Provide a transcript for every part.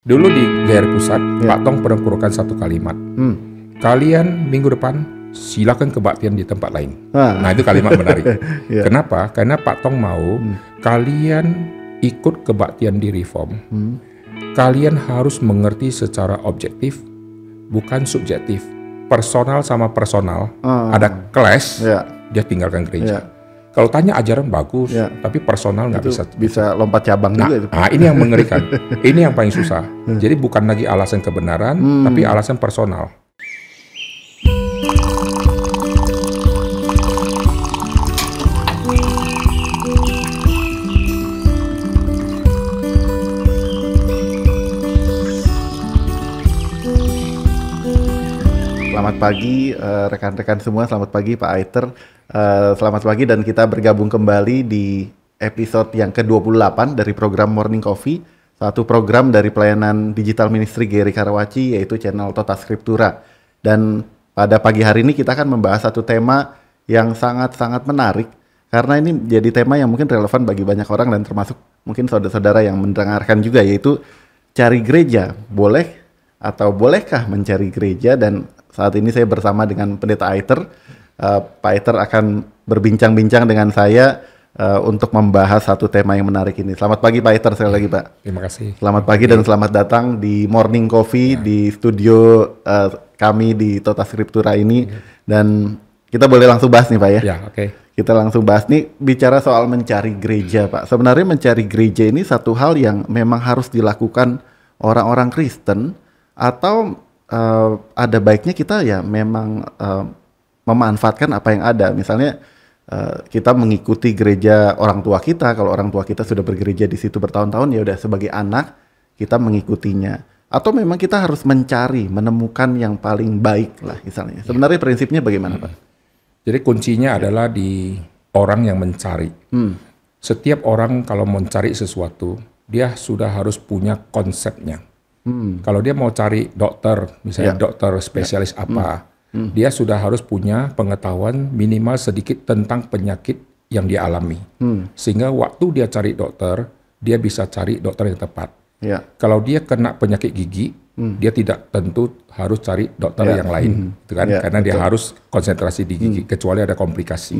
Dulu di GR Pusat, Ya. Pak Tong pernah keluarkan satu kalimat. Hmm. Kalian minggu depan silakan kebaktian di tempat lain. Ah, Nah itu kalimat menarik. Ya. Kenapa? Karena Pak Tong mau Hmm. kalian ikut kebaktian di reform. hmm. Kalian harus mengerti secara objektif, bukan subjektif. Personal sama personal, Ah, ada clash, ya, dia tinggalkan gereja. Kalau tanya ajaran bagus, Ya. tapi personal nggak bisa. bisa lompat cabang Nah, juga itu. ah, ini yang mengerikan. ini yang paling susah. Jadi bukan lagi alasan kebenaran, Hmm. tapi alasan personal. Selamat pagi eh, rekan-rekan semua, selamat pagi Pak Aiter. Eh, selamat pagi dan kita bergabung kembali di episode yang ke-28 dari program Morning Coffee, satu program dari pelayanan digital ministry Geri Karawaci yaitu channel Tota Scriptura. Dan pada pagi hari ini kita akan membahas satu tema yang sangat-sangat menarik karena ini jadi tema yang mungkin relevan bagi banyak orang dan termasuk mungkin saudara-saudara yang mendengarkan juga yaitu cari gereja boleh atau bolehkah mencari gereja dan saat ini saya bersama dengan pendeta Aiter Eh, Pak Aiter akan berbincang-bincang dengan saya eh, untuk membahas satu tema yang menarik ini. Selamat pagi Pak Aiter sekali lagi Pak. Terima kasih. selamat pagi dan selamat datang di Morning Coffee di studio eh, kami di Tota Scriptura ini. Dan kita boleh langsung bahas nih Pak ya? Ya, oke. kita langsung bahas. Nih bicara soal mencari gereja Pak. Sebenarnya mencari gereja ini satu hal yang memang harus dilakukan orang-orang Kristen atau eh, ada baiknya kita ya memang eh, memanfaatkan apa yang ada. Misalnya eh, kita mengikuti gereja orang tua kita. Kalau orang tua kita sudah bergereja di situ bertahun-tahun ya udah sebagai anak kita mengikutinya. Atau memang kita harus mencari, menemukan yang paling baik lah misalnya. Sebenarnya prinsipnya bagaimana Pak? Jadi kuncinya adalah di orang yang mencari. Hmm. Setiap orang kalau mencari sesuatu, dia sudah harus punya konsepnya. Hmm. Kalau dia mau cari dokter, misalnya Ya. dokter spesialis apa, dia sudah harus punya pengetahuan minimal sedikit tentang penyakit yang dia alami. Hmm. Sehingga waktu dia cari dokter, dia bisa cari dokter yang tepat. Ya. Kalau dia kena penyakit gigi, dia tidak tentu harus cari dokter Ya. yang lain, gitu kan? Ya, Karena dia harus konsentrasi di gigi, kecuali ada komplikasi.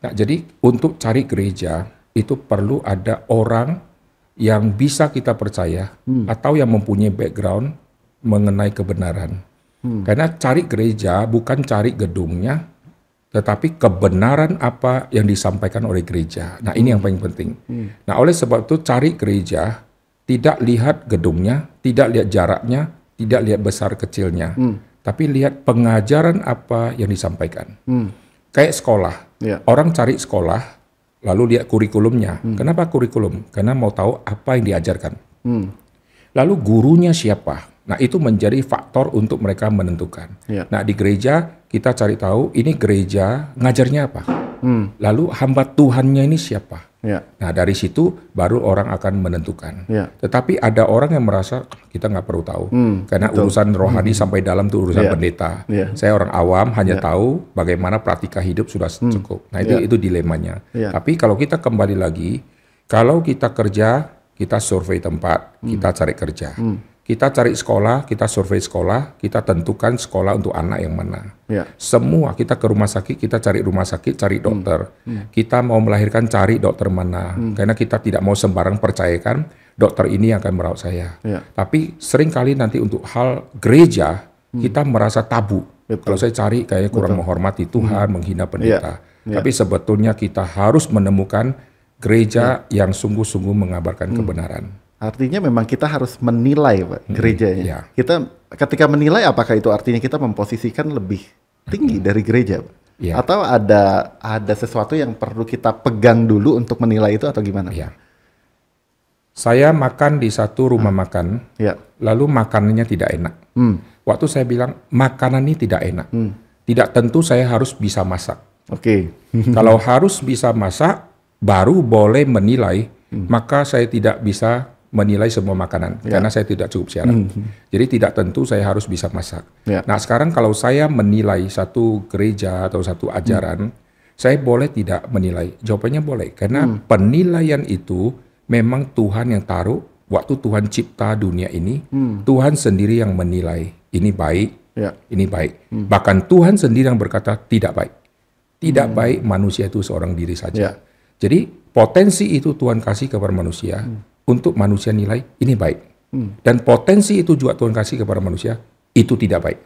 Nah, jadi untuk cari gereja itu perlu ada orang yang bisa kita percaya atau yang mempunyai background mengenai kebenaran. Karena cari gereja bukan cari gedungnya, tetapi kebenaran apa yang disampaikan oleh gereja. Nah, ini yang paling penting. Nah, oleh sebab itu cari gereja tidak lihat gedungnya, tidak lihat jaraknya, tidak lihat besar kecilnya, tapi lihat pengajaran apa yang disampaikan. Hmm. Kayak sekolah, Ya. orang cari sekolah lalu lihat kurikulumnya. Kenapa kurikulum? Karena mau tahu apa yang diajarkan. Hmm. Lalu gurunya siapa? Nah, itu menjadi faktor untuk mereka menentukan. Ya. Nah, di gereja kita cari tahu ini gereja ngajarnya apa. Hmm. Lalu hamba Tuhannya ini siapa? Ya. Nah, dari situ baru orang akan menentukan. Ya. Tetapi ada orang yang merasa kita nggak perlu tahu. Hmm, Karena urusan rohani sampai dalam itu urusan Ya. pendeta. Ya. Saya orang awam hanya tahu bagaimana praktika hidup sudah cukup. Nah, itu Ya. itu dilemanya. Ya. Tapi kalau kita kembali lagi, kalau kita kerja, kita survei tempat, Hmm. kita cari kerja. Kita cari sekolah, kita survei sekolah, kita tentukan sekolah untuk anak yang mana. Ya. Semua kita ke rumah sakit, kita cari rumah sakit, cari Hmm. dokter. Kita mau melahirkan, cari dokter mana. Karena kita tidak mau sembarang percayakan dokter ini yang akan merawat saya. Ya. Tapi sering kali nanti untuk hal gereja kita merasa tabu. Hmm. Betul. Kalau saya cari kayaknya kurang menghormati Tuhan, menghina pendeta. Ya. Tapi sebetulnya kita harus menemukan gereja yang sungguh-sungguh mengabarkan Hmm. kebenaran. Artinya memang kita harus menilai Pak, gerejanya. ya. Kita ketika menilai apakah itu artinya kita memposisikan lebih tinggi dari gereja? Pak? Ya. Atau ada ada sesuatu yang perlu kita pegang dulu untuk menilai itu atau gimana? Ya. Saya makan di satu rumah makan, Ya. lalu makanannya tidak enak. Hmm. Waktu saya bilang makanan ini tidak enak, tidak tentu saya harus bisa masak. Oke. Kalau harus bisa masak, baru boleh menilai, Hmm. maka saya tidak bisa menilai semua makanan Ya. karena saya tidak cukup syarat. Jadi tidak tentu saya harus bisa masak. Ya. Nah sekarang kalau saya menilai satu gereja atau satu ajaran, saya boleh tidak menilai? Jawabannya boleh, karena penilaian itu memang Tuhan yang taruh waktu Tuhan cipta dunia ini, Tuhan sendiri yang menilai ini baik, Ya. ini baik. Bahkan Tuhan sendiri yang berkata tidak baik. Tidak baik manusia itu seorang diri saja. Ya. Jadi potensi itu Tuhan kasih kepada manusia untuk manusia nilai ini baik. Dan potensi itu juga Tuhan kasih kepada manusia itu tidak baik.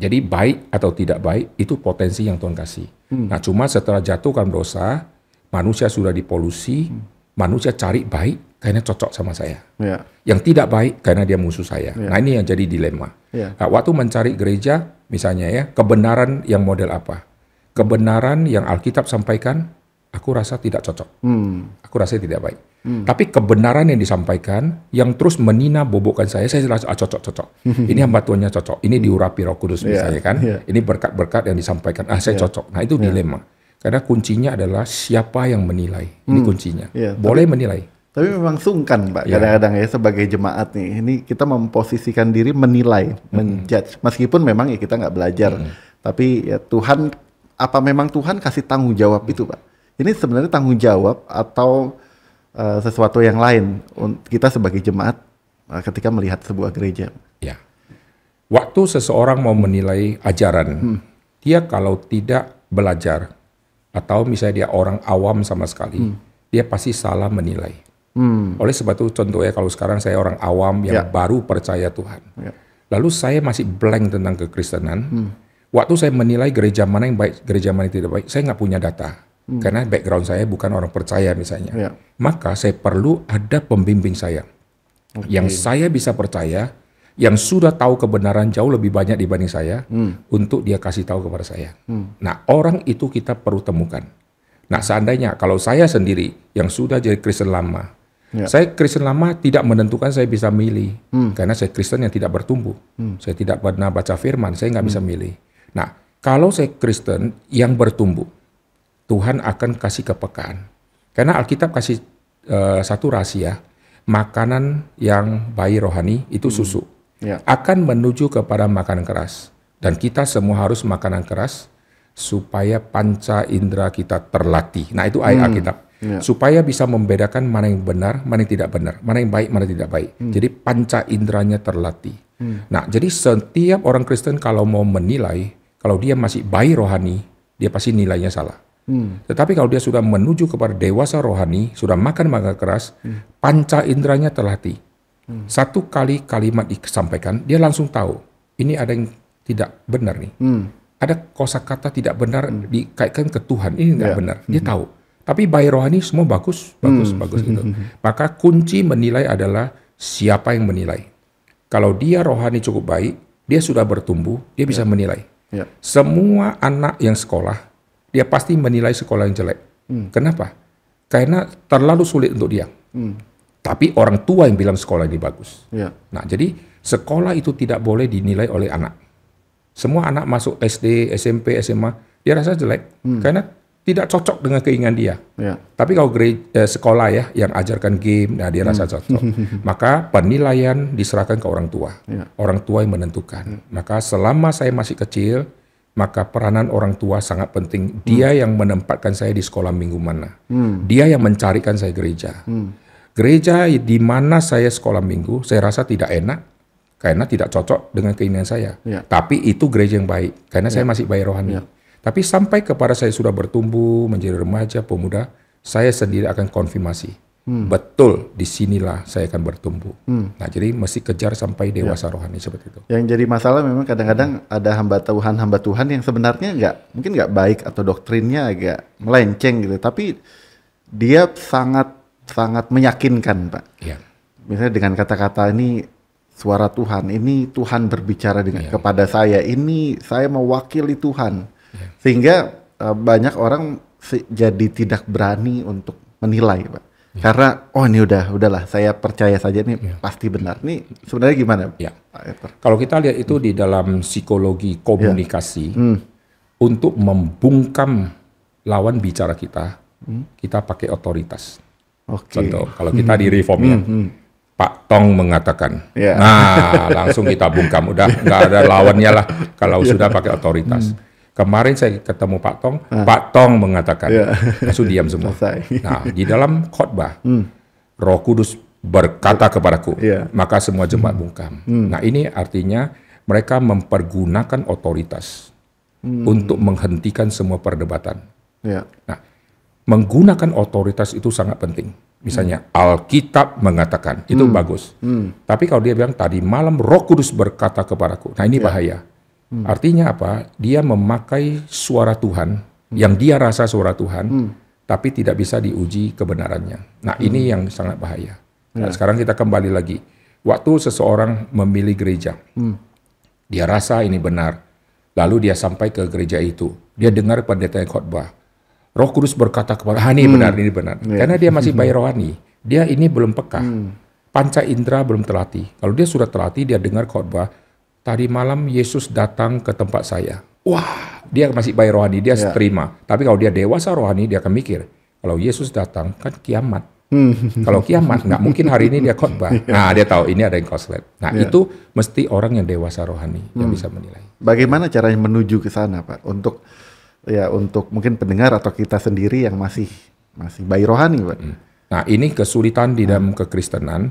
Jadi baik atau tidak baik itu potensi yang Tuhan kasih. Nah cuma setelah jatuhkan dosa, manusia sudah dipolusi, manusia cari baik karena cocok sama saya. Ya. Yang tidak baik karena dia musuh saya. Nah ini yang jadi dilema. Ya. Nah, waktu mencari gereja, misalnya ya, kebenaran yang model apa? Kebenaran yang Alkitab sampaikan, aku rasa tidak cocok. Hmm. Aku rasa tidak baik. Tapi kebenaran yang disampaikan, yang terus menina bobokkan saya, saya rasa ah, cocok, cocok. Ini hamba Tuhannya cocok. Ini diurapi Roh Kudus Iya, misalnya kan. iya. Ini berkat-berkat yang disampaikan, ah saya cocok. Nah itu dilema. Karena kuncinya adalah siapa yang menilai. Ini kuncinya. Iya, Boleh menilai. Tapi memang sungkan, Pak. Ya. Kadang-kadang ya sebagai jemaat nih, ini kita memposisikan diri menilai, menjudge. Meskipun memang ya kita nggak belajar, tapi ya Tuhan, apa memang Tuhan kasih tanggung jawab itu, Pak? Ini sebenarnya tanggung jawab atau eh, sesuatu yang lain kita sebagai jemaat eh, ketika melihat sebuah gereja. Ya. Waktu seseorang mau menilai ajaran, dia kalau tidak belajar atau misalnya dia orang awam sama sekali, dia pasti salah menilai. Hmm. Oleh sebab itu contohnya kalau sekarang saya orang awam yang Ya. baru percaya Tuhan. Ya. Lalu saya masih blank tentang kekristenan. Waktu saya menilai gereja mana yang baik, gereja mana yang tidak baik, saya nggak punya data. Karena background saya bukan orang percaya misalnya. Ya. Maka saya perlu ada pembimbing saya. Yang saya bisa percaya, yang sudah tahu kebenaran jauh lebih banyak dibanding saya, untuk dia kasih tahu kepada saya. Nah, orang itu kita perlu temukan. Nah, seandainya kalau saya sendiri yang sudah jadi Kristen lama, Ya. saya Kristen lama tidak menentukan saya bisa milih, karena saya Kristen yang tidak bertumbuh. Saya tidak pernah baca firman, saya nggak bisa milih. Nah, kalau saya Kristen yang bertumbuh, Tuhan akan kasih kepekaan. Karena Alkitab kasih eh, satu rahasia, makanan yang bayi rohani itu susu Ya. akan menuju kepada makanan keras. Dan kita semua harus makanan keras supaya panca indera kita terlatih. Nah itu ayat Alkitab. Ya. Supaya bisa membedakan mana yang benar, mana yang tidak benar, mana yang baik, mana yang tidak baik. Jadi panca inderanya terlatih. Nah jadi setiap orang Kristen kalau mau menilai, kalau dia masih bayi rohani, dia pasti nilainya salah. Tetapi kalau dia sudah menuju kepada dewasa rohani, sudah makan makanan keras, panca inderanya terlatih. Satu kali kalimat disampaikan, dia langsung tahu ini ada yang tidak benar nih. Hmm. Ada kosakata tidak benar dikaitkan ke Tuhan, ini tidak Ya. benar. Dia tahu. Tapi bayi rohani semua bagus, bagus, bagus gitu. Maka kunci menilai adalah siapa yang menilai. Kalau dia rohani cukup baik, dia sudah bertumbuh, dia bisa menilai. Ya. Semua anak yang sekolah, dia pasti menilai sekolah yang jelek. Kenapa? Karena terlalu sulit untuk dia. Tapi orang tua yang bilang sekolah ini bagus. Ya. Nah, jadi sekolah itu tidak boleh dinilai oleh anak. Semua anak masuk SD, SMP, SMA, dia rasa jelek karena tidak cocok dengan keinginan dia. Ya. Tapi kalau grade, eh, sekolah ya yang ajarkan game, nah dia rasa cocok. Maka penilaian diserahkan ke orang tua. Ya. Orang tua yang menentukan. Maka selama saya masih kecil, maka peranan orang tua sangat penting. Dia yang menempatkan saya di sekolah minggu mana. Dia yang mencarikan saya gereja. Gereja di mana saya sekolah minggu, saya rasa tidak enak karena tidak cocok dengan keinginan saya. Ya. Tapi itu gereja yang baik karena saya masih bayi rohani. Tapi sampai kepada saya sudah bertumbuh menjadi remaja, pemuda, saya sendiri akan konfirmasi. Betul, di sinilah saya akan bertumbuh. Nah, jadi mesti kejar sampai dewasa rohani seperti itu. Yang jadi masalah memang kadang-kadang ada hamba Tuhan hamba Tuhan yang sebenarnya nggak mungkin nggak baik atau doktrinnya agak melenceng gitu, tapi dia sangat sangat meyakinkan pak. Iya. Misalnya dengan kata-kata ini suara Tuhan, ini Tuhan berbicara dengan Iya. kepada saya, ini saya mewakili Tuhan, Iya. sehingga eh, banyak orang jadi tidak berani untuk menilai pak. Iya. Karena oh ini udah udahlah saya percaya saja ini Iya. pasti benar. Ini sebenarnya gimana Ya. Pak Eter? Kalau kita lihat itu di dalam psikologi komunikasi, Hmm. untuk membungkam lawan bicara kita, kita pakai otoritas. Oke. Contoh, kalau kita di reform ya, Pak Tong mengatakan, Ya. nah langsung kita bungkam, udah nggak ada lawannya lah kalau sudah pakai otoritas. Kemarin saya ketemu Pak Tong, Pak Tong mengatakan, Ya. langsung diam semua. Selesai. Nah, di dalam khotbah, Roh Kudus berkata kepadaku, Iya. maka semua jemaat bungkam. Nah ini artinya mereka mempergunakan otoritas untuk menghentikan semua perdebatan. Ya. Nah, menggunakan otoritas itu sangat penting. Misalnya Alkitab mengatakan itu bagus. Tapi kalau dia bilang tadi malam Roh Kudus berkata kepadaku, nah ini bahaya. Artinya apa? Dia memakai suara Tuhan yang dia rasa suara Tuhan, tapi tidak bisa diuji kebenarannya. Nah ini yang sangat bahaya. Nah, sekarang kita kembali lagi. Waktu seseorang memilih gereja, dia rasa ini benar, lalu dia sampai ke gereja itu, dia dengar pendeta yang khotbah, Roh Kudus berkata kepada, ah ini benar, ini benar. Karena dia masih bayi rohani, dia ini belum peka. Panca indera belum terlatih. Kalau dia sudah terlatih, dia dengar khotbah, tadi malam Yesus datang ke tempat saya. Wah, dia masih bayi rohani, dia terima. Tapi kalau dia dewasa rohani, dia akan mikir, kalau Yesus datang, kan kiamat. Kalau kiamat, nggak mungkin hari ini dia khotbah. Nah, dia tahu ini ada yang koslet. Nah, itu mesti orang yang dewasa rohani yang bisa menilai. Bagaimana caranya menuju ke sana, Pak? Untuk ya untuk mungkin pendengar atau kita sendiri yang masih masih bayi rohani, Pak. Nah, ini kesulitan di dalam kekristenan,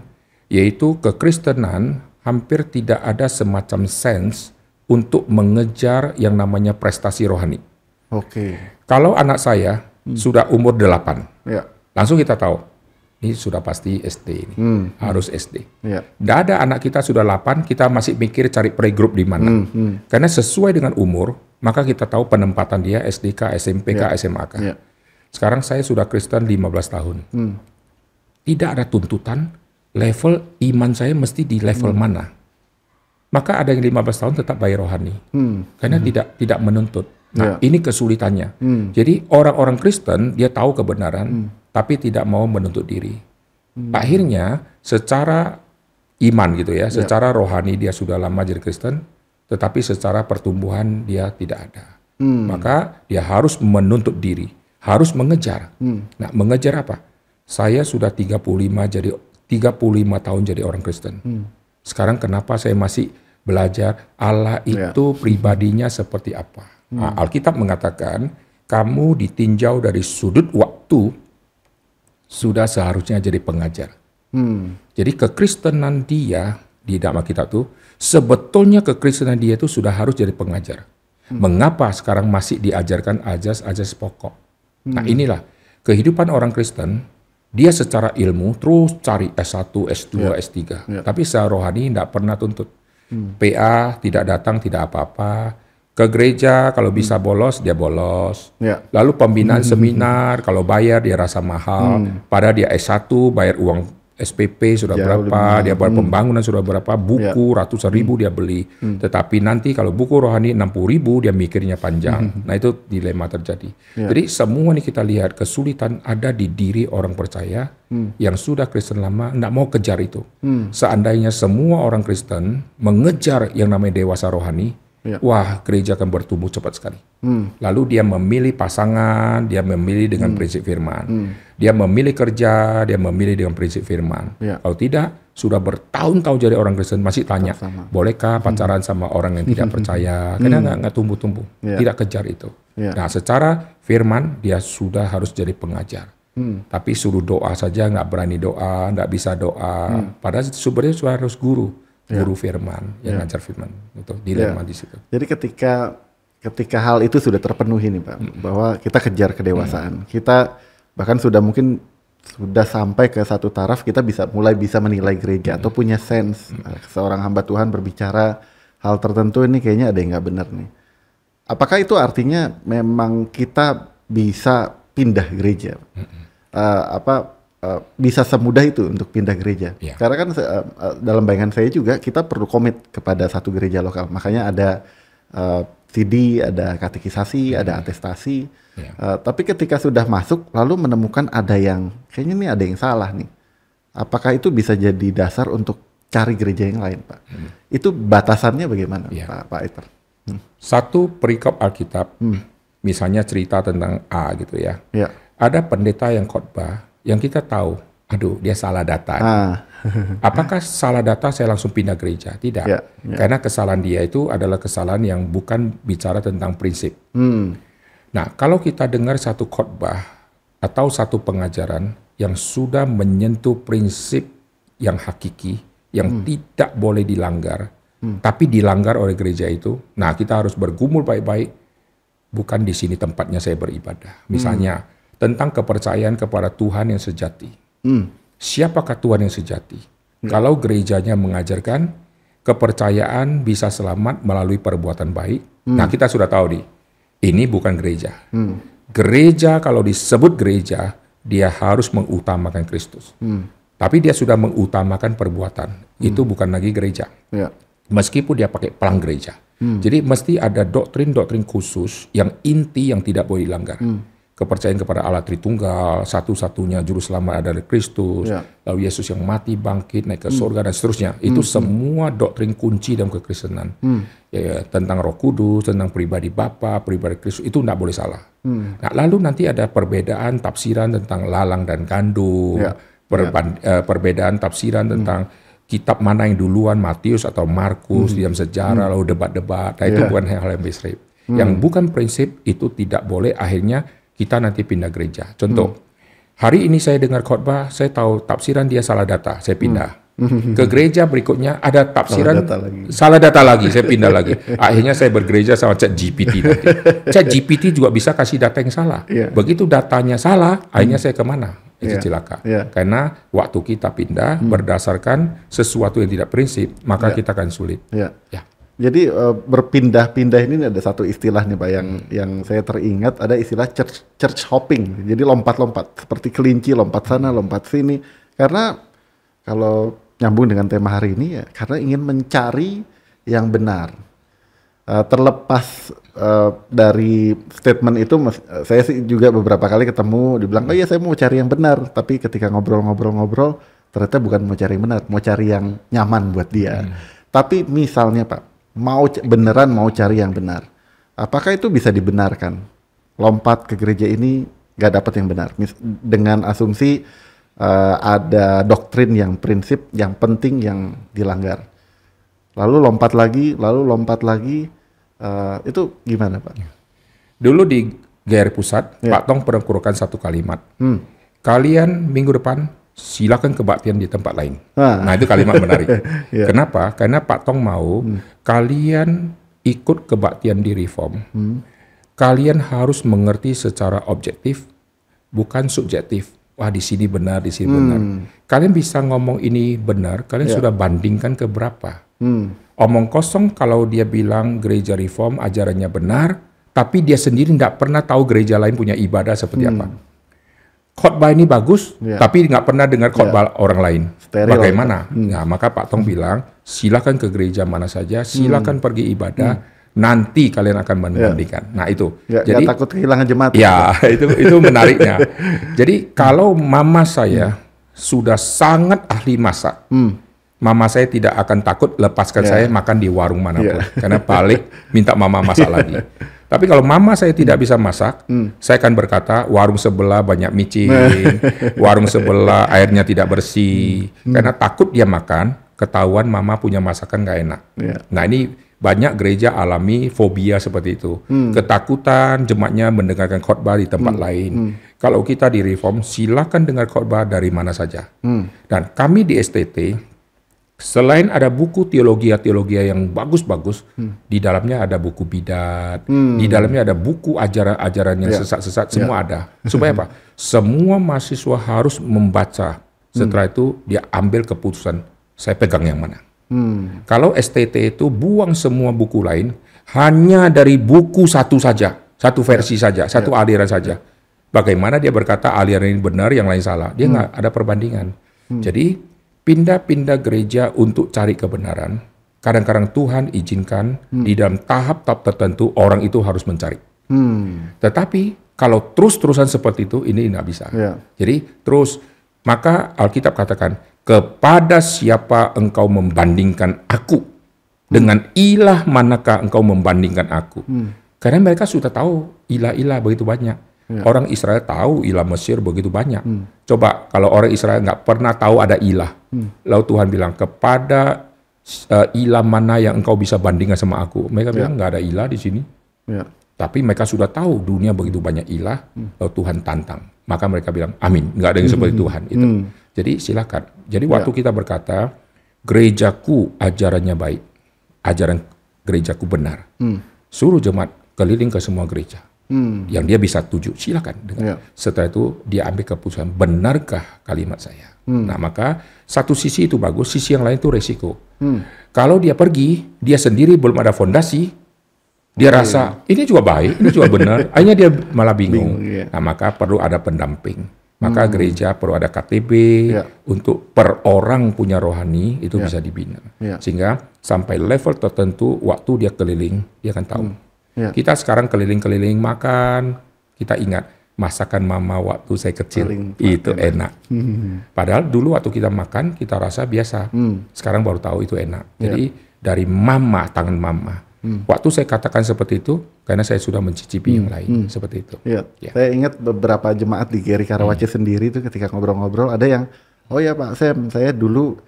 yaitu kekristenan hampir tidak ada semacam sense untuk mengejar yang namanya prestasi rohani. Oke. Kalau anak saya sudah umur 8, Ya. langsung kita tahu, ini sudah pasti SD ini, harus SD. Ya. Tidak ada anak kita sudah 8, kita masih mikir cari playgroup di mana. Karena sesuai dengan umur, maka kita tahu penempatan dia SDK, SMPK, SMAK. Ya. Sekarang saya sudah Kristen 15 tahun. Tidak ada tuntutan level iman saya mesti di level mana. Maka ada yang 15 tahun tetap bayar rohani. Karena tidak tidak menuntut. Nah, ini kesulitannya. Jadi orang-orang Kristen dia tahu kebenaran tapi tidak mau menuntut diri. Akhirnya secara iman gitu ya, secara rohani dia sudah lama jadi Kristen, tetapi secara pertumbuhan dia tidak ada. Maka dia harus menuntut diri, harus mengejar. Nah, mengejar apa? Saya sudah 35 jadi 35 tahun jadi orang Kristen. Sekarang kenapa saya masih belajar Allah itu pribadinya seperti apa? Nah, Alkitab mengatakan kamu ditinjau dari sudut waktu sudah seharusnya jadi pengajar. Jadi kekristenan dia di dalam Alkitab itu sebetulnya kekristenan dia itu sudah harus jadi pengajar. Mengapa sekarang masih diajarkan ajas-ajas pokok? Nah inilah kehidupan orang Kristen dia secara ilmu terus cari S1, S2, S3. Tapi secara rohani tidak pernah tuntut. PA tidak datang tidak apa-apa. Ke gereja kalau bisa bolos dia bolos. Ya. Lalu pembinaan seminar kalau bayar dia rasa mahal. Padahal dia S1 bayar uang SPP sudah Jauh berapa, dia bayar pembangunan sudah berapa, buku ratusan ribu dia beli. Tetapi nanti kalau buku rohani 60 ribu dia mikirnya panjang. Nah itu dilema terjadi. Jadi semua ini kita lihat kesulitan ada di diri orang percaya yang sudah Kristen lama tidak mau kejar itu. Seandainya semua orang Kristen mengejar yang namanya dewasa rohani, Ya. wah gereja akan bertumbuh cepat sekali. Lalu dia memilih pasangan, dia memilih dengan prinsip firman. Dia memilih kerja, dia memilih dengan prinsip firman. Ya. Kalau tidak, sudah bertahun-tahun jadi orang Kristen masih tanya, Sama. bolehkah pacaran sama orang yang tidak percaya? Karena nggak nggak tumbuh-tumbuh, Ya. tidak kejar itu. Ya. Nah, secara firman dia sudah harus jadi pengajar. Tapi suruh doa saja nggak berani doa, nggak bisa doa. Padahal sebenarnya sudah harus guru, guru firman yang ngajar firman. Itu dilema di situ. Jadi ketika ketika hal itu sudah terpenuhi nih Pak, bahwa kita kejar kedewasaan, kita bahkan sudah mungkin sudah sampai ke satu taraf kita bisa mulai bisa menilai gereja atau punya sense. Eh, seorang hamba Tuhan berbicara hal tertentu ini kayaknya ada yang nggak benar nih. Apakah itu artinya memang kita bisa pindah gereja? Eh, apa eh, bisa semudah itu untuk pindah gereja? Iya. Karena kan eh, dalam bayangan saya juga kita perlu komit kepada satu gereja lokal. Makanya ada eh, CD, ada katekisasi, ada atestasi. Iya. Eh, tapi ketika sudah masuk lalu menemukan ada yang kayaknya nih ada yang salah nih. Apakah itu bisa jadi dasar untuk cari gereja yang lain, Pak? Itu batasannya bagaimana, Iya. Pak Pak Eiter? Satu perikop Alkitab, misalnya cerita tentang A gitu ya. Ya. Ada pendeta yang khotbah yang kita tahu, aduh dia salah data. Ah, Apakah salah data saya langsung pindah gereja? Tidak. Ya, ya. Karena kesalahan dia itu adalah kesalahan yang bukan bicara tentang prinsip. hmm, Nah, kalau kita dengar satu khotbah atau satu pengajaran yang sudah menyentuh prinsip yang hakiki, yang tidak boleh dilanggar, tapi dilanggar oleh gereja itu. Nah, kita harus bergumul baik-baik. Bukan di sini tempatnya saya beribadah. Misalnya tentang kepercayaan kepada Tuhan yang sejati. Hmm. Siapakah Tuhan yang sejati? Kalau gerejanya mengajarkan kepercayaan bisa selamat melalui perbuatan baik, nah kita sudah tahu nih, ini bukan gereja. Gereja kalau disebut gereja, dia harus mengutamakan Kristus. Tapi dia sudah mengutamakan perbuatan. Itu bukan lagi gereja. Ya. Meskipun dia pakai pelang gereja. Jadi mesti ada doktrin-doktrin khusus yang inti yang tidak boleh dilanggar. Kepercayaan kepada Allah Tritunggal, satu-satunya juru selamat adalah Kristus, Ya. lalu Yesus yang mati, bangkit, naik ke surga dan seterusnya. Itu semua doktrin kunci dalam kekristenan. Ya, ya, tentang Roh Kudus, tentang pribadi Bapa, pribadi Kristus itu tidak boleh salah. Nah, lalu nanti ada perbedaan tafsiran tentang lalang dan gandum, Ya. perban- eh, perbedaan tafsiran tentang kitab mana yang duluan Matius atau Markus di dalam sejarah lalu debat-debat. Nah, itu Ya. bukan hal yang prinsip. Yang bukan prinsip itu tidak boleh akhirnya kita nanti pindah gereja. Contoh, hari ini saya dengar khotbah, saya tahu tafsiran dia salah data, saya pindah. Ke gereja berikutnya ada tafsiran data lagi. salah data lagi, saya pindah lagi. Akhirnya saya bergereja sama Chat GPT nanti. Chat GPT juga bisa kasih data yang salah. Iya. Begitu datanya salah, akhirnya saya ke mana? Itu Iya. celaka. Iya. Karena waktu kita pindah berdasarkan sesuatu yang tidak prinsip, maka Iya. kita akan sulit. Ya. Ya. Jadi eh, berpindah-pindah ini ada satu istilah nih Pak yang yang saya teringat ada istilah church church hopping. Jadi lompat-lompat seperti kelinci lompat sana lompat sini. Karena kalau nyambung dengan tema hari ini ya karena ingin mencari yang benar. Eh, terlepas eh, dari statement itu mas- eh, saya sih juga beberapa kali ketemu dibilang oh iya saya mau cari yang benar tapi ketika ngobrol-ngobrol-ngobrol ternyata bukan mau cari yang benar mau cari yang nyaman buat dia tapi misalnya pak mau beneran mau cari yang benar apakah itu bisa dibenarkan lompat ke gereja ini nggak dapat yang benar Mis- dengan asumsi eh, ada doktrin yang prinsip yang penting yang dilanggar lalu lompat lagi, lalu lompat lagi, eh, itu gimana pak? Dulu di GR Pusat, Ya. Pak Tong pernah kurukan satu kalimat. Hmm. Kalian minggu depan silakan kebaktian di tempat lain. Ah. Nah itu kalimat menarik. Ya. Kenapa? Karena Pak Tong mau kalian ikut kebaktian di reform. Kalian harus mengerti secara objektif, bukan subjektif. Wah di sini benar, di sini benar. Kalian bisa ngomong ini benar, kalian Ya. sudah bandingkan ke berapa? Hmm. Omong kosong kalau dia bilang gereja reform ajarannya benar, tapi dia sendiri tidak pernah tahu gereja lain punya ibadah seperti apa. Khotbah ini bagus, Ya. tapi nggak pernah dengar khotbah orang lain. Steril. Bagaimana? Nah, maka Pak Tong bilang, silakan ke gereja mana saja, silakan pergi ibadah, nanti kalian akan membandingkan. Nah itu. Nggak, Jadi nggak takut kehilangan jemaat. Ya, itu itu menariknya. Jadi kalau mama saya sudah sangat ahli masak, mama saya tidak akan takut lepaskan Ya. saya makan di warung mana pun, Ya. karena balik minta mama masak lagi. Tapi kalau mama saya tidak bisa masak, saya akan berkata warung sebelah banyak micin, warung sebelah airnya tidak bersih, karena takut dia makan, ketahuan mama punya masakan nggak enak. Ya. Nah ini banyak gereja alami fobia seperti itu. Ketakutan jemaatnya mendengarkan khotbah di tempat lain. Kalau kita di reform, silakan dengar khotbah dari mana saja. Dan kami di STT, selain ada buku teologi-teologi yang bagus-bagus, di dalamnya ada buku bidat, di dalamnya ada buku ajaran-ajaran yang Ya. sesat-sesat, semua ada. Supaya apa? Semua mahasiswa harus membaca. Setelah itu dia ambil keputusan, saya pegang yang mana. Hmm. Kalau STT itu buang semua buku lain, hanya dari buku satu saja, satu versi saja, satu aliran saja. Bagaimana dia berkata aliran ini benar, yang lain salah? Dia nggak ada perbandingan. Jadi pindah-pindah gereja untuk cari kebenaran. Kadang-kadang Tuhan izinkan di dalam tahap-tahap tertentu orang itu harus mencari. Hmm. Tetapi kalau terus-terusan seperti itu, ini tidak bisa. Ya. Jadi terus, maka Alkitab katakan, kepada siapa engkau membandingkan aku? Dengan ilah manakah engkau membandingkan aku? Karena mereka sudah tahu ilah-ilah begitu banyak. Orang Israel tahu ilah Mesir begitu banyak. Coba kalau orang Israel nggak pernah tahu ada ilah. Lalu Tuhan bilang, kepada uh, ilah mana yang engkau bisa bandingkan sama aku? Mereka bilang, nggak ada ilah di sini. Ya. Tapi mereka sudah tahu dunia begitu banyak ilah, lalu Tuhan tantang. Maka mereka bilang, amin. Nggak ada yang seperti Tuhan. Itu. Jadi silakan. Jadi waktu kita berkata gerejaku ajarannya baik, ajaran gerejaku benar. Suruh jemaat keliling ke semua gereja. Yang dia bisa tuju, silakan. Dengar. Ya. Setelah itu dia ambil keputusan, benarkah kalimat saya? Nah maka satu sisi itu bagus, sisi yang lain itu resiko. Kalau dia pergi, dia sendiri belum ada fondasi, dia rasa ini juga baik, ini juga benar. Akhirnya dia malah bingung. Bingung, iya. Nah maka perlu ada pendamping. Maka gereja perlu ada KTB Ya. untuk per orang punya rohani itu bisa dibina. Ya. Sehingga sampai level tertentu waktu dia keliling dia akan tahu. Ya. Kita sekarang keliling-keliling makan, kita ingat masakan mama waktu saya kecil Paling itu enak. Padahal dulu waktu kita makan kita rasa biasa. Sekarang baru tahu itu enak. Jadi dari mama tangan mama. Waktu saya katakan seperti itu karena saya sudah mencicipi yang lain seperti itu. Iya. Ya. Saya ingat beberapa jemaat di Geri Karawaci sendiri itu ketika ngobrol-ngobrol ada yang oh ya Pak Sam, saya dulu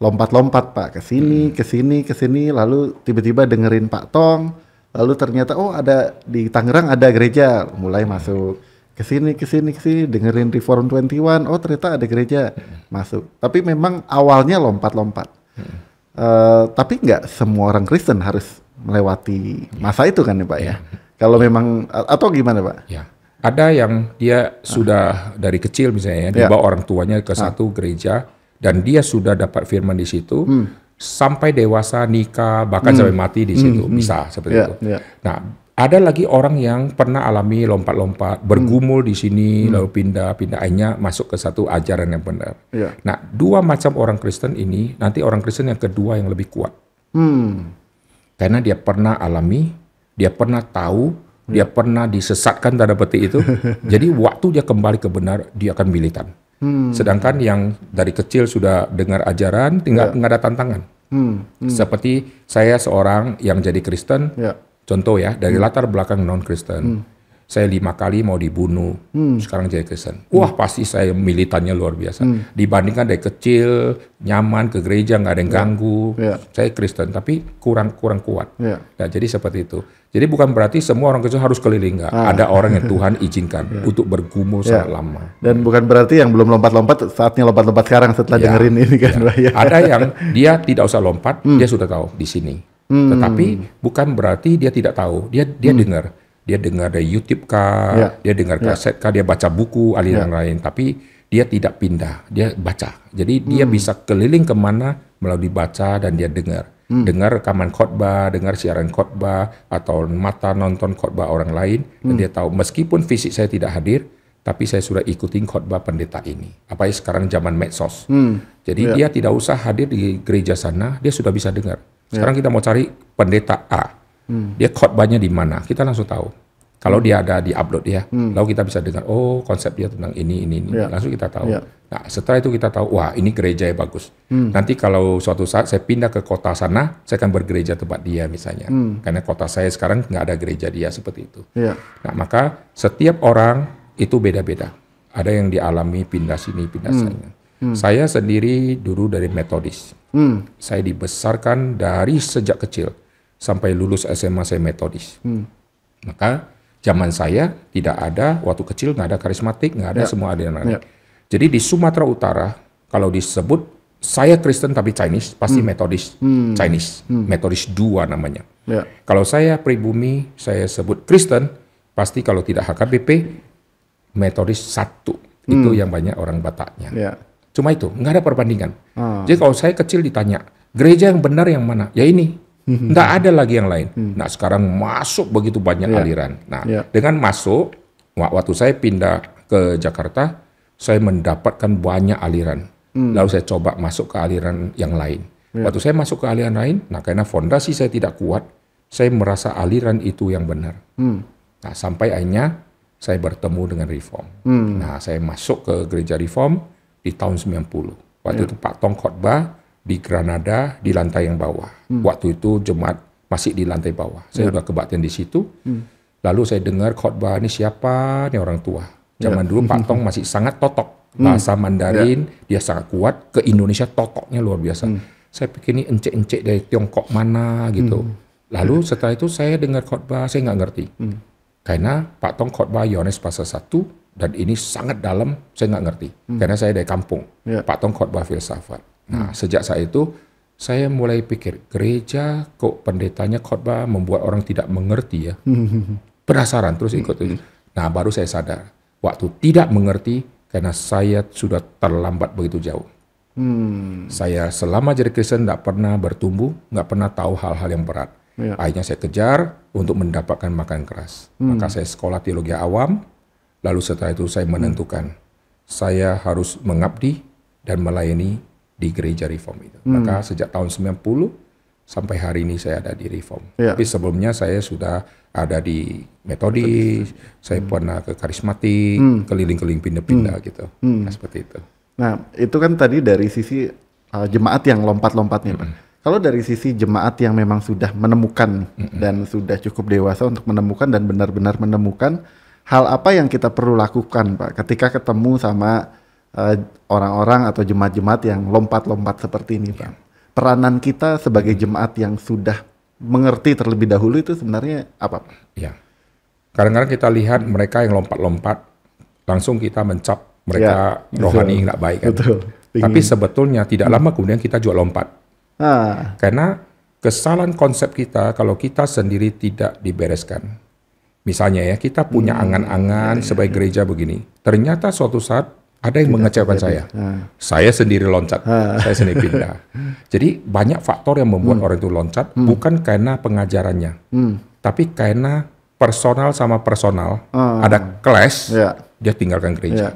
lompat-lompat Pak ke sini, ke sini, ke sini lalu tiba-tiba dengerin Pak Tong, lalu ternyata oh ada di Tangerang ada gereja, mulai masuk ke sini, ke sini, ke sini dengerin Reform 21, oh ternyata ada gereja masuk. Tapi memang awalnya lompat-lompat. Eh, tapi nggak semua orang Kristen harus melewati masa itu kan ya Pak ya. Kalau memang atau gimana Pak? Ya. Ada yang dia sudah dari kecil misalnya Ya. dibawa orang tuanya ke satu gereja dan dia sudah dapat firman di situ sampai dewasa nikah bahkan sampai mati di situ bisa seperti Ya, itu. ya. Nah, ada lagi orang yang pernah alami lompat-lompat, bergumul di sini lalu pindah-pindah akhirnya masuk ke satu ajaran yang benar. Ya. Nah, dua macam orang Kristen ini nanti orang Kristen yang kedua yang lebih kuat Hmm. karena dia pernah alami, dia pernah tahu, dia pernah disesatkan tanda petik itu. jadi waktu dia kembali ke benar, dia akan militan. Sedangkan yang dari kecil sudah dengar ajaran, tinggal nggak ada tantangan. Hmm. Seperti saya seorang yang jadi Kristen, Ya. contoh ya dari latar belakang non Kristen. Saya lima kali mau dibunuh, sekarang jadi Kristen. Wah pasti saya militannya luar biasa. Dibandingkan dari kecil nyaman ke gereja nggak ada yang ganggu. Ya. Saya Kristen tapi kurang kurang kuat. Ya. Nah, jadi seperti itu. Jadi bukan berarti semua orang Kristen harus keliling nggak. Ada orang yang Tuhan izinkan untuk bergumul sangat lama. Dan bukan berarti yang belum lompat-lompat saatnya lompat-lompat sekarang setelah Ya. dengerin ini kan Pak ya. Ada yang dia tidak usah lompat, dia sudah tahu di sini. Tetapi bukan berarti dia tidak tahu. Dia dia dengar. Dia dengar dari YouTube kah, Ya. dia dengar kaset kah, dia baca buku aliran lain. Tapi dia tidak pindah, dia baca. Jadi dia bisa keliling ke mana melalui baca dan dia dengar. Dengar rekaman khotbah, dengar siaran khotbah, atau mata nonton khotbah orang lain. Dan dia tahu, meskipun fisik saya tidak hadir, tapi saya sudah ikutin khotbah pendeta ini. Apalagi sekarang zaman medsos. Jadi dia tidak usah hadir di gereja sana, dia sudah bisa dengar. Sekarang kita mau cari pendeta A. Dia khotbahnya di mana? Kita langsung tahu. Kalau dia ada di upload ya, lalu kita bisa dengar, oh konsep dia tentang ini, ini, ini. Ya. Langsung kita tahu. Ya. Nah setelah itu kita tahu, wah ini gereja yang bagus. Nanti kalau suatu saat saya pindah ke kota sana, saya akan bergereja tempat dia misalnya. Karena kota saya sekarang nggak ada gereja dia seperti itu. Ya. Nah, maka setiap orang itu beda-beda. Ada yang dialami pindah sini, pindah sana. Saya sendiri dulu dari metodis. Hmm. Saya dibesarkan dari sejak kecil sampai lulus SMA saya metodis. Maka zaman saya tidak ada waktu kecil nggak ada karismatik, nggak ada semua ada yang lain. Ya. Jadi di Sumatera Utara kalau disebut saya Kristen tapi Chinese pasti metodis Chinese, metodis dua namanya. Ya. Kalau saya pribumi, saya sebut Kristen, pasti kalau tidak HKBP, metodis satu. Itu yang banyak orang Bataknya. Ya. Cuma itu, nggak ada perbandingan. Ah. Jadi kalau saya kecil ditanya, gereja yang benar yang mana? Ya ini. Nggak ada lagi yang lain. Nah sekarang masuk begitu banyak Ya. aliran. Nah Ya. dengan masuk, wa- waktu saya pindah ke Jakarta, saya mendapatkan banyak aliran. Lalu saya coba masuk ke aliran yang lain. Waktu saya masuk ke aliran lain, nah karena fondasi saya tidak kuat, saya merasa aliran itu yang benar. Hmm. Nah, sampai akhirnya saya bertemu dengan Reform. Hmm. Nah, saya masuk ke gereja Reform di tahun 90. Waktu itu Pak Tong khotbah di Granada di lantai yang bawah. Waktu itu jemaat masih di lantai bawah. Saya sudah kebaktian di situ. Lalu saya dengar khotbah ini siapa nih orang tua. Zaman dulu Pak Tong masih sangat totok. Bahasa Mandarin dia sangat kuat. Ke Indonesia totoknya luar biasa. Saya pikir ini encik-encik dari Tiongkok mana gitu. Lalu setelah itu saya dengar khotbah, saya nggak ngerti. Karena Pak Tong khotbah Yohanes pasal 1 dan ini sangat dalam, saya nggak ngerti. Karena saya dari kampung, Ya. Pak Tong khotbah filsafat. Nah, sejak saat itu, saya mulai pikir, gereja kok pendetanya khotbah membuat orang tidak mengerti ya. Penasaran, terus ikut. Nah, baru saya sadar, waktu tidak mengerti, karena saya sudah terlambat begitu jauh. Hmm. Saya selama jadi Kristen nggak pernah bertumbuh, nggak pernah tahu hal-hal yang berat. Ya. Akhirnya saya kejar untuk mendapatkan makan keras. Maka saya sekolah teologi awam, lalu setelah itu saya menentukan saya harus mengabdi dan melayani di gereja Reform itu. Maka sejak tahun 90 sampai hari ini saya ada di Reform. Ya. Tapi sebelumnya saya sudah ada di metodis, saya pernah ke karismatik, keliling-keliling pindah-pindah gitu. Nah, seperti itu. Nah, itu kan tadi dari sisi uh, jemaat yang lompat-lompatnya, Pak. Kalau dari sisi jemaat yang memang sudah menemukan dan sudah cukup dewasa untuk menemukan dan benar-benar menemukan hal apa yang kita perlu lakukan, Pak, ketika ketemu sama uh, orang-orang atau jemaat-jemaat yang lompat-lompat seperti ini, Pak. Peranan kita sebagai jemaat yang sudah mengerti terlebih dahulu itu sebenarnya apa, Pak? Ya. Kadang-kadang kita lihat mereka yang lompat-lompat, langsung kita mencap mereka Ya, rohani nggak baik kan. Betul. Tapi sebetulnya tidak lama kemudian kita juga lompat. Ah, Karena kesalahan konsep kita kalau kita sendiri tidak dibereskan. Misalnya ya, kita punya Hmm. angan-angan Ya, sebagai gereja begini. Ternyata suatu saat ada yang mengecewakan saya. Ah. Saya sendiri loncat, saya sendiri pindah. Jadi banyak faktor yang membuat Hmm. orang itu loncat, bukan karena pengajarannya, tapi karena personal sama personal ada clash, Ah. Ya. dia tinggalkan gereja. Ya.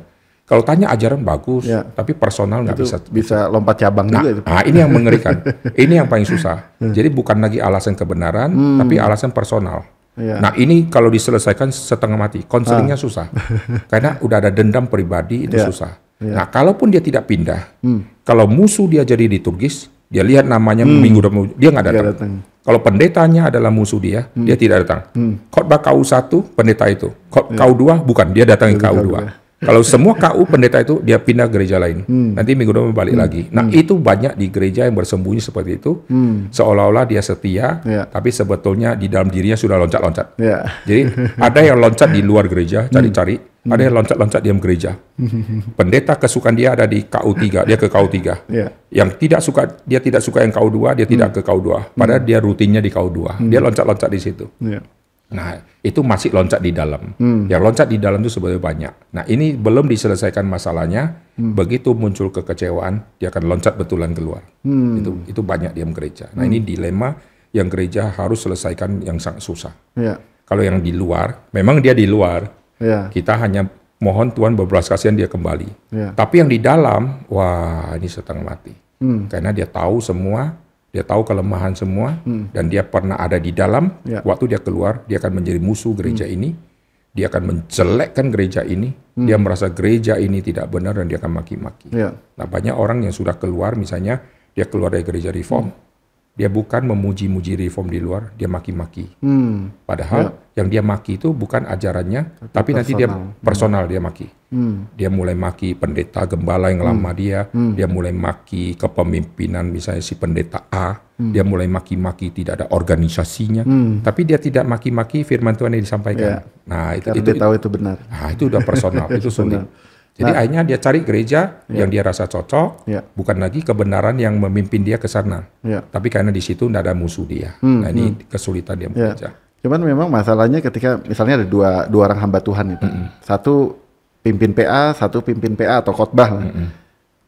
Kalau tanya ajaran bagus, Ya. tapi personal nggak bisa bisa lompat cabang Nah, juga itu. ah, ini yang mengerikan. ini yang paling susah. Jadi bukan lagi alasan kebenaran, tapi alasan personal. Iya. Nah ini kalau diselesaikan setengah mati, konselingnya susah. Karena udah ada dendam pribadi itu Iya. susah. Nah kalaupun dia tidak pindah, kalau musuh dia jadi liturgis, dia lihat namanya Hmm. minggu depan, dia nggak datang. datang. Kalau pendetanya adalah musuh dia, dia tidak datang. Khotbah KU 1, pendeta itu. Khot- Iya. KU 2, bukan, dia datang ke KU 2. Kalau semua KU pendeta itu dia pindah gereja lain. Nanti minggu depan balik lagi. Nah, itu banyak di gereja yang bersembunyi seperti itu. Seolah-olah dia setia, Ya. tapi sebetulnya di dalam dirinya sudah loncat-loncat. Ya. Jadi ada yang loncat di luar gereja, cari-cari. Ada yang loncat-loncat diam gereja. Pendeta kesukaan dia ada di KU 3, dia ke KU 3. Ya. Yang tidak suka dia tidak suka yang KU 2, dia tidak ke KU 2. Padahal dia rutinnya di KU 2. Dia loncat-loncat di situ. Ya. Nah, itu masih loncat di dalam. Yang loncat di dalam itu sebenarnya banyak. Nah, ini belum diselesaikan masalahnya. Begitu muncul kekecewaan, dia akan loncat betulan keluar. Itu itu banyak diam gereja. Nah, ini dilema yang gereja harus selesaikan yang sangat susah. Ya. Kalau yang di luar, memang dia di luar. Ya. Kita hanya mohon Tuhan berbelas kasihan dia kembali. Ya. Tapi yang di dalam, wah ini setengah mati. Hmm. Karena dia tahu semua, dia tahu kelemahan semua, dan dia pernah ada di dalam. Hmm. Ya. Hmm. Waktu dia keluar, dia akan menjadi musuh gereja ini. Dia akan menjelekkan gereja ini. Dia merasa gereja ini tidak benar dan dia akan maki-maki. Hmm. Ya. Nah banyak orang yang sudah keluar, misalnya dia keluar dari gereja reform, dia bukan memuji-muji reform di luar, dia maki-maki. Hmm. Padahal yang dia maki itu bukan ajarannya, tapi, nanti dia personal dia maki. Hmm. Dia mulai maki pendeta gembala yang lama dia, dia mulai maki kepemimpinan misalnya si pendeta A, dia mulai maki-maki tidak ada organisasinya, tapi dia tidak maki-maki firman Tuhan yang disampaikan. Ya. Nah itu Karena itu, dia tahu itu benar. nah, itu udah personal, itu sulit. Jadi akhirnya dia cari gereja yang dia rasa cocok, Ya. bukan lagi kebenaran yang memimpin dia ke sana. Ya. Tapi karena di situ tidak ada musuh dia. nah ini kesulitan dia Ya. bekerja. Cuman memang masalahnya ketika misalnya ada dua dua orang hamba Tuhan itu, satu pimpin PA, satu pimpin PA atau khotbah lah.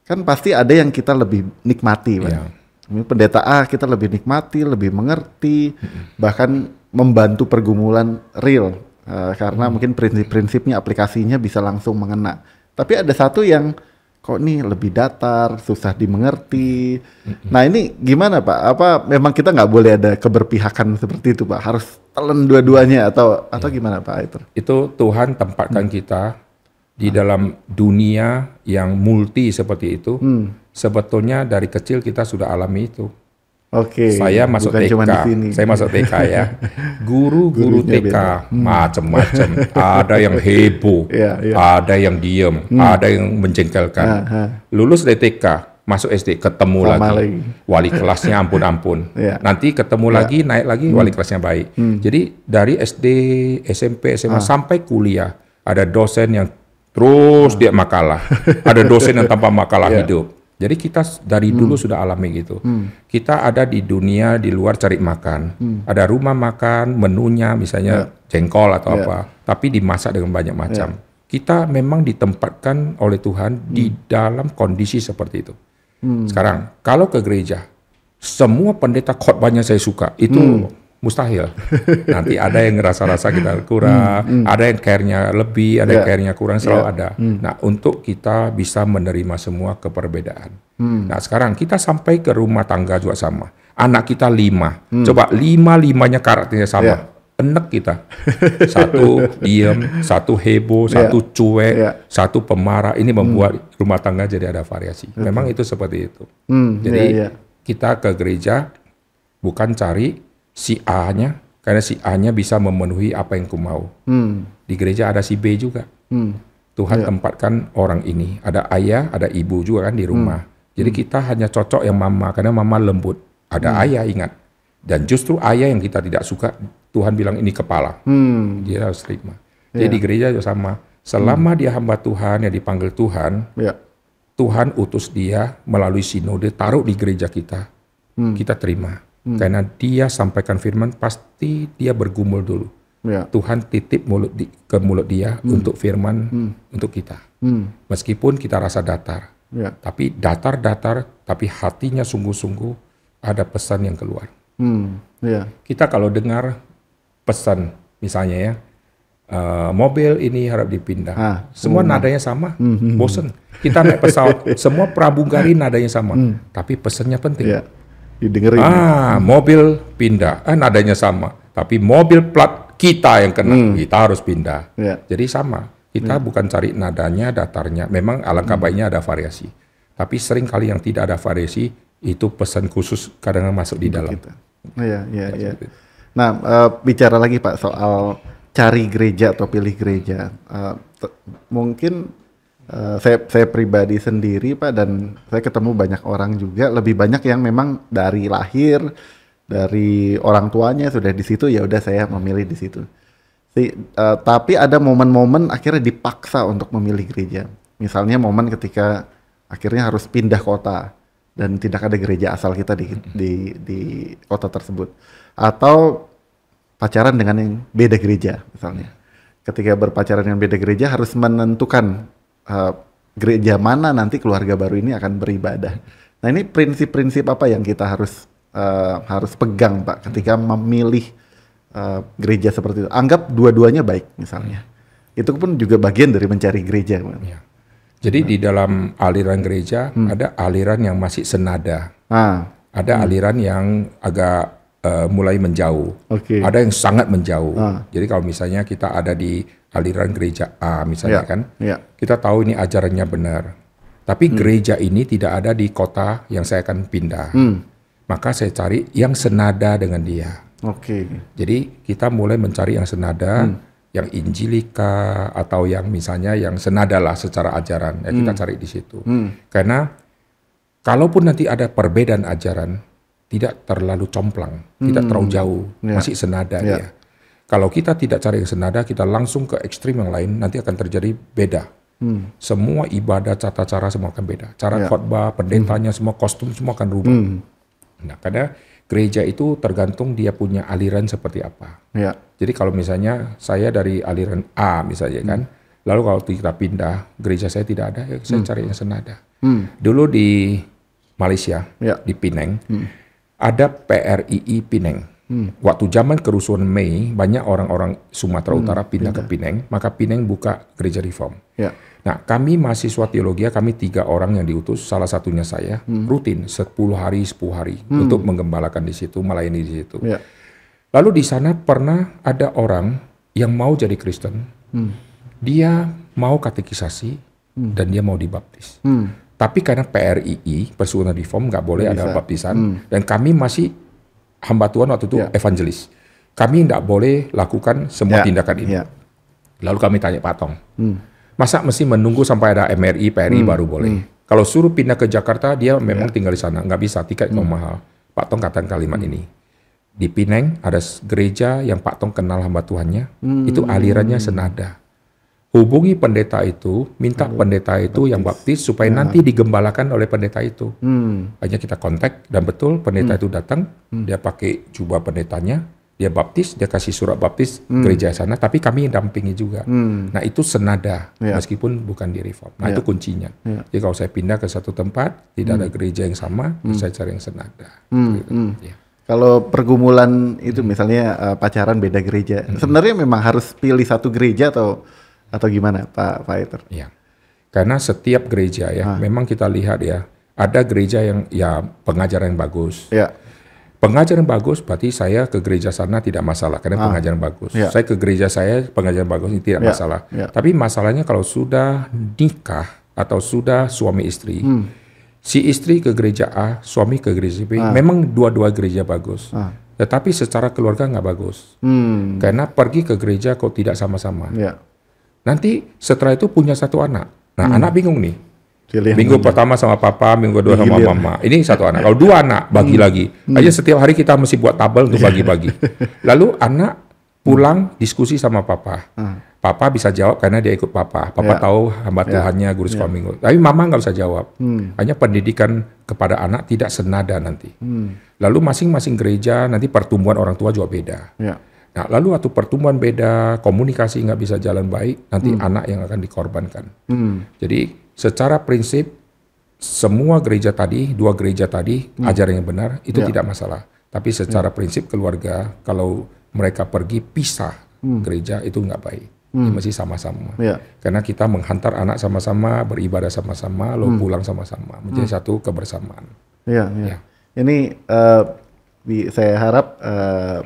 Kan pasti ada yang kita lebih nikmati. Ini Pendeta A kita lebih nikmati, lebih mengerti, bahkan membantu pergumulan real Eh, karena mungkin prinsip-prinsipnya, aplikasinya bisa langsung mengena. Tapi ada satu yang kok nih lebih datar, susah dimengerti. Nah ini gimana Pak? Apa memang kita nggak boleh ada keberpihakan seperti itu Pak? Harus telan dua-duanya atau atau gimana Pak itu? itu Tuhan tempatkan kita di dalam dunia yang multi seperti itu. Sebetulnya dari kecil kita sudah alami itu. Oke. saya masuk bukan TK, cuma di sini. saya masuk TK ya. Guru-guru TK beda. macam-macam. Ada yang heboh, Iya, iya. ada yang diem, ada yang menjengkelkan. Aha. Lulus dari TK, masuk SD, ketemu Sama lagi. lagi. Wali kelasnya ampun-ampun. Iya. Nanti ketemu lagi, naik lagi, wali kelasnya baik. Jadi dari SD, SMP, SMA sampai kuliah, ada dosen yang Terus dia makalah. Ada dosen yang tanpa makalah Iya. hidup. Jadi kita dari dulu sudah alami gitu. Kita ada di dunia di luar cari makan. Ada rumah makan, menunya misalnya jengkol atau Iya. apa, tapi dimasak dengan banyak macam. Kita memang ditempatkan oleh Tuhan di dalam kondisi seperti itu. Sekarang, kalau ke gereja, semua pendeta khotbahnya saya suka, itu mustahil. Nanti ada yang ngerasa-rasa kita kurang, ada yang care-nya lebih, ada yang Ya. care-nya kurang, selalu ada. Nah, untuk kita bisa menerima semua keperbedaan. Nah, sekarang kita sampai ke rumah tangga juga sama. Anak kita lima, coba lima-limanya karakternya sama. Ya. Enek kita. Satu diem, satu heboh, Ya. satu cuek, Ya. satu pemarah. Ini membuat rumah tangga jadi ada variasi. Memang itu seperti itu. Hmm, Jadi iya, iya. kita ke gereja bukan cari si A-nya, karena si A-nya bisa memenuhi apa yang ku mau. Hmm, Di gereja ada si B juga. hmm, Tuhan tempatkan orang ini. Ada ayah, ada ibu juga kan di rumah. Jadi kita hanya cocok yang mama, karena mama lembut. Ada ayah ingat. Dan justru ayah yang kita tidak suka, Tuhan bilang ini kepala. hmm, Dia harus terima. Jadi di gereja juga sama. Selama dia hamba Tuhan yang dipanggil Tuhan, ya. Tuhan utus dia melalui sinode taruh di gereja kita. Kita terima. Karena dia sampaikan firman pasti dia bergumul dulu. Ya. Tuhan titip mulut di- ke mulut dia untuk firman untuk kita. Hmm, Meskipun kita rasa datar, ya. tapi datar-datar tapi hatinya sungguh-sungguh ada pesan yang keluar. Hmm, ya. Kita kalau dengar pesan misalnya ya eh, mobil ini harap dipindah, Ah, semua nadanya sama, bosen. Kita naik pesawat, semua pramugari nadanya sama, tapi pesannya penting. Ya. Didengerin. Ah, mobil pindah, ah nadanya sama, tapi mobil plat kita yang kena, kita harus pindah. Ya. Jadi sama, kita bukan cari nadanya, datarnya. Memang alangkah baiknya ada variasi, tapi sering kali yang tidak ada variasi itu pesan khusus kadang masuk di dalam. Iya, iya, iya. Nah, eh, bicara lagi Pak soal cari gereja atau pilih gereja. Eh, te- mungkin eh, saya saya pribadi sendiri Pak dan saya ketemu banyak orang juga lebih banyak yang memang dari lahir dari orang tuanya sudah di situ ya udah saya memilih di situ. Si, eh, tapi ada momen-momen akhirnya dipaksa untuk memilih gereja. Misalnya momen ketika akhirnya harus pindah kota dan tidak ada gereja asal kita di di, di kota tersebut. Atau pacaran dengan yang beda gereja misalnya. Ketika berpacaran dengan beda gereja harus menentukan eh, gereja mana nanti keluarga baru ini akan beribadah. Nah ini prinsip-prinsip apa yang kita harus eh, harus pegang Pak ketika memilih eh, gereja seperti itu. Anggap dua-duanya baik misalnya. Itu pun juga bagian dari mencari gereja. Ya. Jadi di dalam aliran gereja ada aliran yang masih senada, Ah, ada aliran yang agak eh, mulai menjauh, oke. ada yang sangat menjauh. Ah. Jadi kalau misalnya kita ada di aliran gereja A misalnya Ya, kan, ya. kita tahu ini ajarannya benar, tapi gereja ini tidak ada di kota yang saya akan pindah. Hmm, Maka saya cari yang senada dengan dia. Oke. Jadi kita mulai mencari yang senada, Hmm. yang Injilika atau yang misalnya yang senada lah secara ajaran. Ya kita cari di situ. Hmm. Karena kalaupun nanti ada perbedaan ajaran, tidak terlalu complang, tidak terlalu jauh, Ya. masih senada Ya. Kalau kita tidak cari yang senada, kita langsung ke ekstrim yang lain, nanti akan terjadi beda. Hmm. Semua ibadah, tata cara semua akan beda. Cara Ya. khotbah, pendetanya, semua kostum semua akan berubah. Hmm. Nah, karena gereja itu tergantung dia punya aliran seperti apa. Ya. Jadi kalau misalnya saya dari aliran A misalnya kan, lalu kalau kita pindah, gereja saya tidak ada, ya saya cari yang senada. Hmm. Dulu di Malaysia, Ya. di Penang, ada PRII Penang. Waktu zaman kerusuhan Mei, banyak orang-orang Sumatera Utara pindah, ke Penang, maka Penang buka gereja reform. Ya. Nah, kami mahasiswa teologi, kami tiga orang yang diutus, salah satunya saya, rutin 10 hari, 10 hari untuk menggembalakan di situ, melayani di situ. Ya. Lalu di sana pernah ada orang yang mau jadi Kristen, dia mau katekisasi dan dia mau dibaptis. Hmm. Tapi karena PRII, Persekutuan Reform, nggak boleh ada Bisa. baptisan, dan kami masih hamba Tuhan waktu itu Ya. evangelis. Kami nggak boleh lakukan semua Ya. tindakan ini. Ya. Lalu kami tanya Pak Tong, Hmm. masa mesti menunggu sampai ada MRI, PRI baru boleh? Kalau suruh pindah ke Jakarta, dia memang Ya. tinggal di sana, nggak bisa, tiket Hmm. mahal. Pak Tong katakan kalimat ini. Di Pineng ada gereja yang Pak Tong kenal hamba Tuhannya, Hmm. itu alirannya senada. Hubungi pendeta itu, minta pendeta itu yang baptis supaya nanti digembalakan oleh pendeta itu. Hmm. Hanya kita kontak dan betul pendeta itu datang, dia pakai jubah pendetanya, dia baptis, dia kasih surat baptis gereja sana, tapi kami yang dampingi juga. Nah itu senada, Ya. meskipun bukan di reform. Nah itu kuncinya. Ya. Jadi kalau saya pindah ke satu tempat, tidak ada gereja yang sama, saya cari yang senada. Hmm. Gitu. Hmm. Ya. Kalau pergumulan itu misalnya eh, pacaran beda gereja, sebenarnya memang harus pilih satu gereja atau atau gimana Pak Pak Eter? Ya. Karena setiap gereja ya, Ah. memang kita lihat ya, ada gereja yang ya pengajaran yang bagus. Ya. Pengajaran bagus berarti saya ke gereja sana tidak masalah karena pengajaran bagus. Ya. Saya ke gereja saya pengajaran bagus ini tidak Ya, masalah. ya. Tapi masalahnya kalau sudah nikah atau sudah suami istri, Hmm. si istri ke gereja A, suami ke gereja B, memang dua-dua gereja bagus. Ah. Tetapi secara keluarga nggak bagus. Hmm. Karena pergi ke gereja kok tidak sama-sama. Ya. Nanti setelah itu punya satu anak. Nah, Hmm. anak bingung nih. Pilih Minggu pertama sama papa, minggu kedua sama mama. Ini satu anak. Kalau dua anak bagi lagi. Aja setiap hari kita mesti buat tabel untuk bagi-bagi. Lalu anak pulang diskusi sama papa. Papa bisa jawab karena dia ikut papa. Papa Ya. tahu hamba Tuhannya guru sekolah minggu. Tapi mama nggak bisa jawab. Hanya pendidikan kepada anak tidak senada nanti. Lalu masing-masing gereja nanti pertumbuhan orang tua juga beda. Ya. Nah, lalu waktu pertumbuhan beda, komunikasi nggak bisa jalan baik, nanti anak yang akan dikorbankan. Hmm. Jadi secara prinsip semua gereja tadi, dua gereja tadi ajaran yang benar itu Ya. tidak masalah. Tapi secara prinsip keluarga kalau mereka pergi pisah gereja itu nggak baik. Ini mesti sama-sama. Ya. Karena kita menghantar anak sama-sama, beribadah sama-sama, lalu pulang sama-sama, menjadi satu kebersamaan. Ya, ya. Ya. Ini bi- saya harap eh,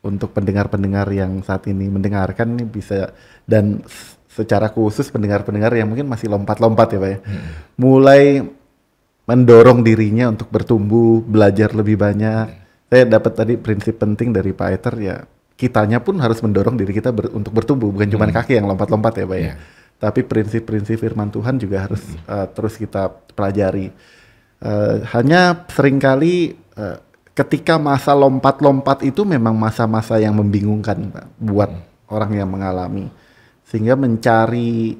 untuk pendengar-pendengar yang saat ini mendengarkan ini bisa dan secara khusus pendengar-pendengar yang mungkin masih lompat-lompat ya Pak ya. Mulai mendorong dirinya untuk bertumbuh, belajar lebih banyak. Saya dapat tadi prinsip penting dari Pak Eter ya, kitanya pun harus mendorong diri kita ber- untuk bertumbuh, bukan cuma kaki yang lompat-lompat ya Pak ya. Ya. Tapi prinsip-prinsip firman Tuhan juga harus eh, terus kita pelajari. Eh, hanya sering kali eh, ketika masa lompat-lompat itu memang masa-masa yang membingungkan Pak, buat orang yang mengalami. Sehingga mencari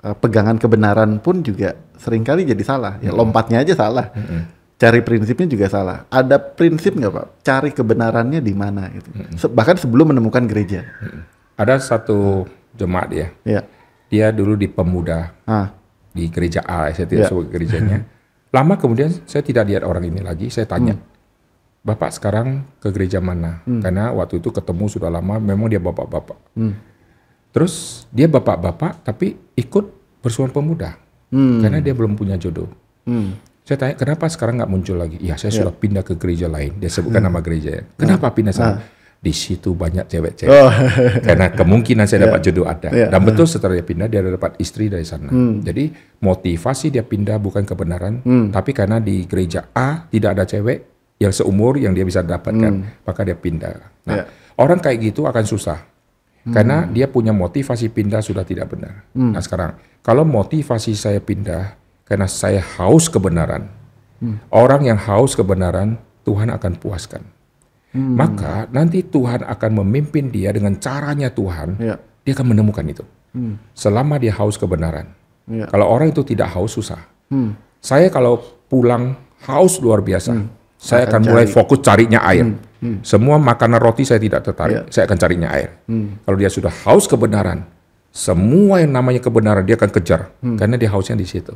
eh, pegangan kebenaran pun juga sering kali jadi salah. Ya lompatnya aja salah. Cari prinsipnya juga salah. Ada prinsip nggak Pak? Cari kebenarannya di mana gitu. Se- bahkan sebelum menemukan gereja. Ada satu jemaat ya, Ya. dia dulu di pemuda Ah, di gereja A, saya tidak Ya. sebut gerejanya. Lama kemudian saya tidak lihat orang ini lagi, saya tanya, Bapak sekarang ke gereja mana? Karena waktu itu ketemu sudah lama, memang dia bapak-bapak. Terus dia bapak-bapak tapi ikut bersuara pemuda, karena dia belum punya jodoh. hmm. Saya tanya, kenapa sekarang nggak muncul lagi? Iya, saya sudah pindah ke gereja lain. Dia sebutkan nama gereja ya. Kenapa pindah sana? Di situ banyak cewek-cewek. Oh, Karena kemungkinan saya dapat jodoh ada. Ya. Dan betul setelah dia pindah, dia dapat istri dari sana. Jadi motivasi dia pindah bukan kebenaran, tapi karena di gereja A tidak ada cewek yang seumur yang dia bisa dapatkan, maka dia pindah. Ya. Nah, orang kayak gitu akan susah. Karena dia punya motivasi pindah sudah tidak benar. Nah sekarang, kalau motivasi saya pindah, karena saya haus kebenaran, orang yang haus kebenaran, Tuhan akan puaskan. Maka nanti Tuhan akan memimpin dia dengan caranya Tuhan, ya. dia akan menemukan itu. Selama dia haus kebenaran. Ya. Kalau orang itu tidak haus susah. Hmm. Saya kalau pulang haus luar biasa, saya akan, Akan mulai cari. fokus carinya air. Semua makanan roti saya tidak tertarik, Ya. saya akan carinya air. Kalau dia sudah haus kebenaran, semua yang namanya kebenaran dia akan kejar, karena dia hausnya di situ.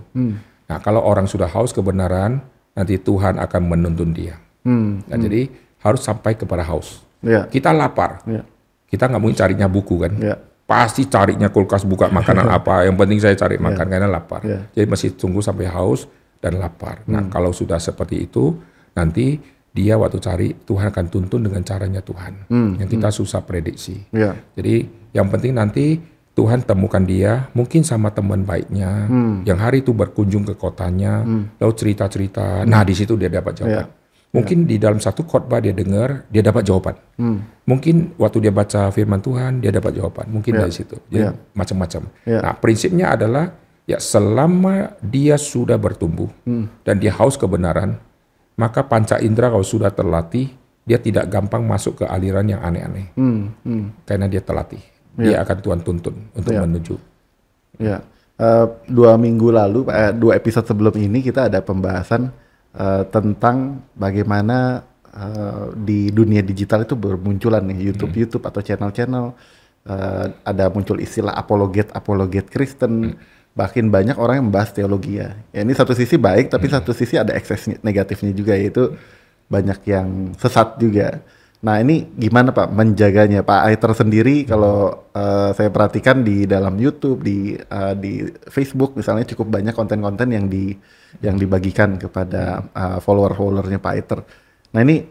Nah, kalau orang sudah haus kebenaran, nanti Tuhan akan menuntun dia. Hmm. Nah, jadi harus sampai kepada haus. Ya. Kita lapar, Ya. kita nggak mungkin carinya buku kan? Ya. Pasti carinya kulkas buka makanan apa. Yang penting saya cari makan karena lapar. Ya. Jadi masih tunggu sampai haus dan lapar. Nah kalau sudah seperti itu, nanti dia waktu cari Tuhan akan tuntun dengan caranya Tuhan. Yang kita susah prediksi. Ya. Jadi yang penting nanti Tuhan temukan dia, mungkin sama teman baiknya, yang hari itu berkunjung ke kotanya, lalu cerita-cerita. Nah di situ dia dapat jawaban. Ya. Mungkin di dalam satu khotbah dia dengar, dia dapat jawaban. Mungkin waktu dia baca firman Tuhan, dia dapat jawaban. Mungkin dari situ. Jadi Ya. macam-macam. Ya. Nah prinsipnya adalah ya selama dia sudah bertumbuh dan dia haus kebenaran, maka panca indera kalau sudah terlatih, dia tidak gampang masuk ke aliran yang aneh-aneh Hmm. Hmm. karena dia terlatih. dia akan Tuhan tuntun untuk Ya. menuju. Ya, Eh, dua minggu lalu, eh, dua episode sebelum ini kita ada pembahasan eh, tentang bagaimana eh, di dunia digital itu bermunculan nih YouTube YouTube atau channel-channel. Eh, ada muncul istilah apologet apologet Kristen. Bahkan banyak orang yang membahas teologi ya. Ya, ini satu sisi baik tapi satu sisi ada ekses negatifnya juga yaitu banyak yang sesat juga. Nah ini gimana Pak menjaganya? Pak Aiter sendiri kalau eh, saya perhatikan di dalam YouTube di eh, di Facebook misalnya cukup banyak konten-konten yang di yang dibagikan kepada eh, follower-followernya Pak Aiter. Nah ini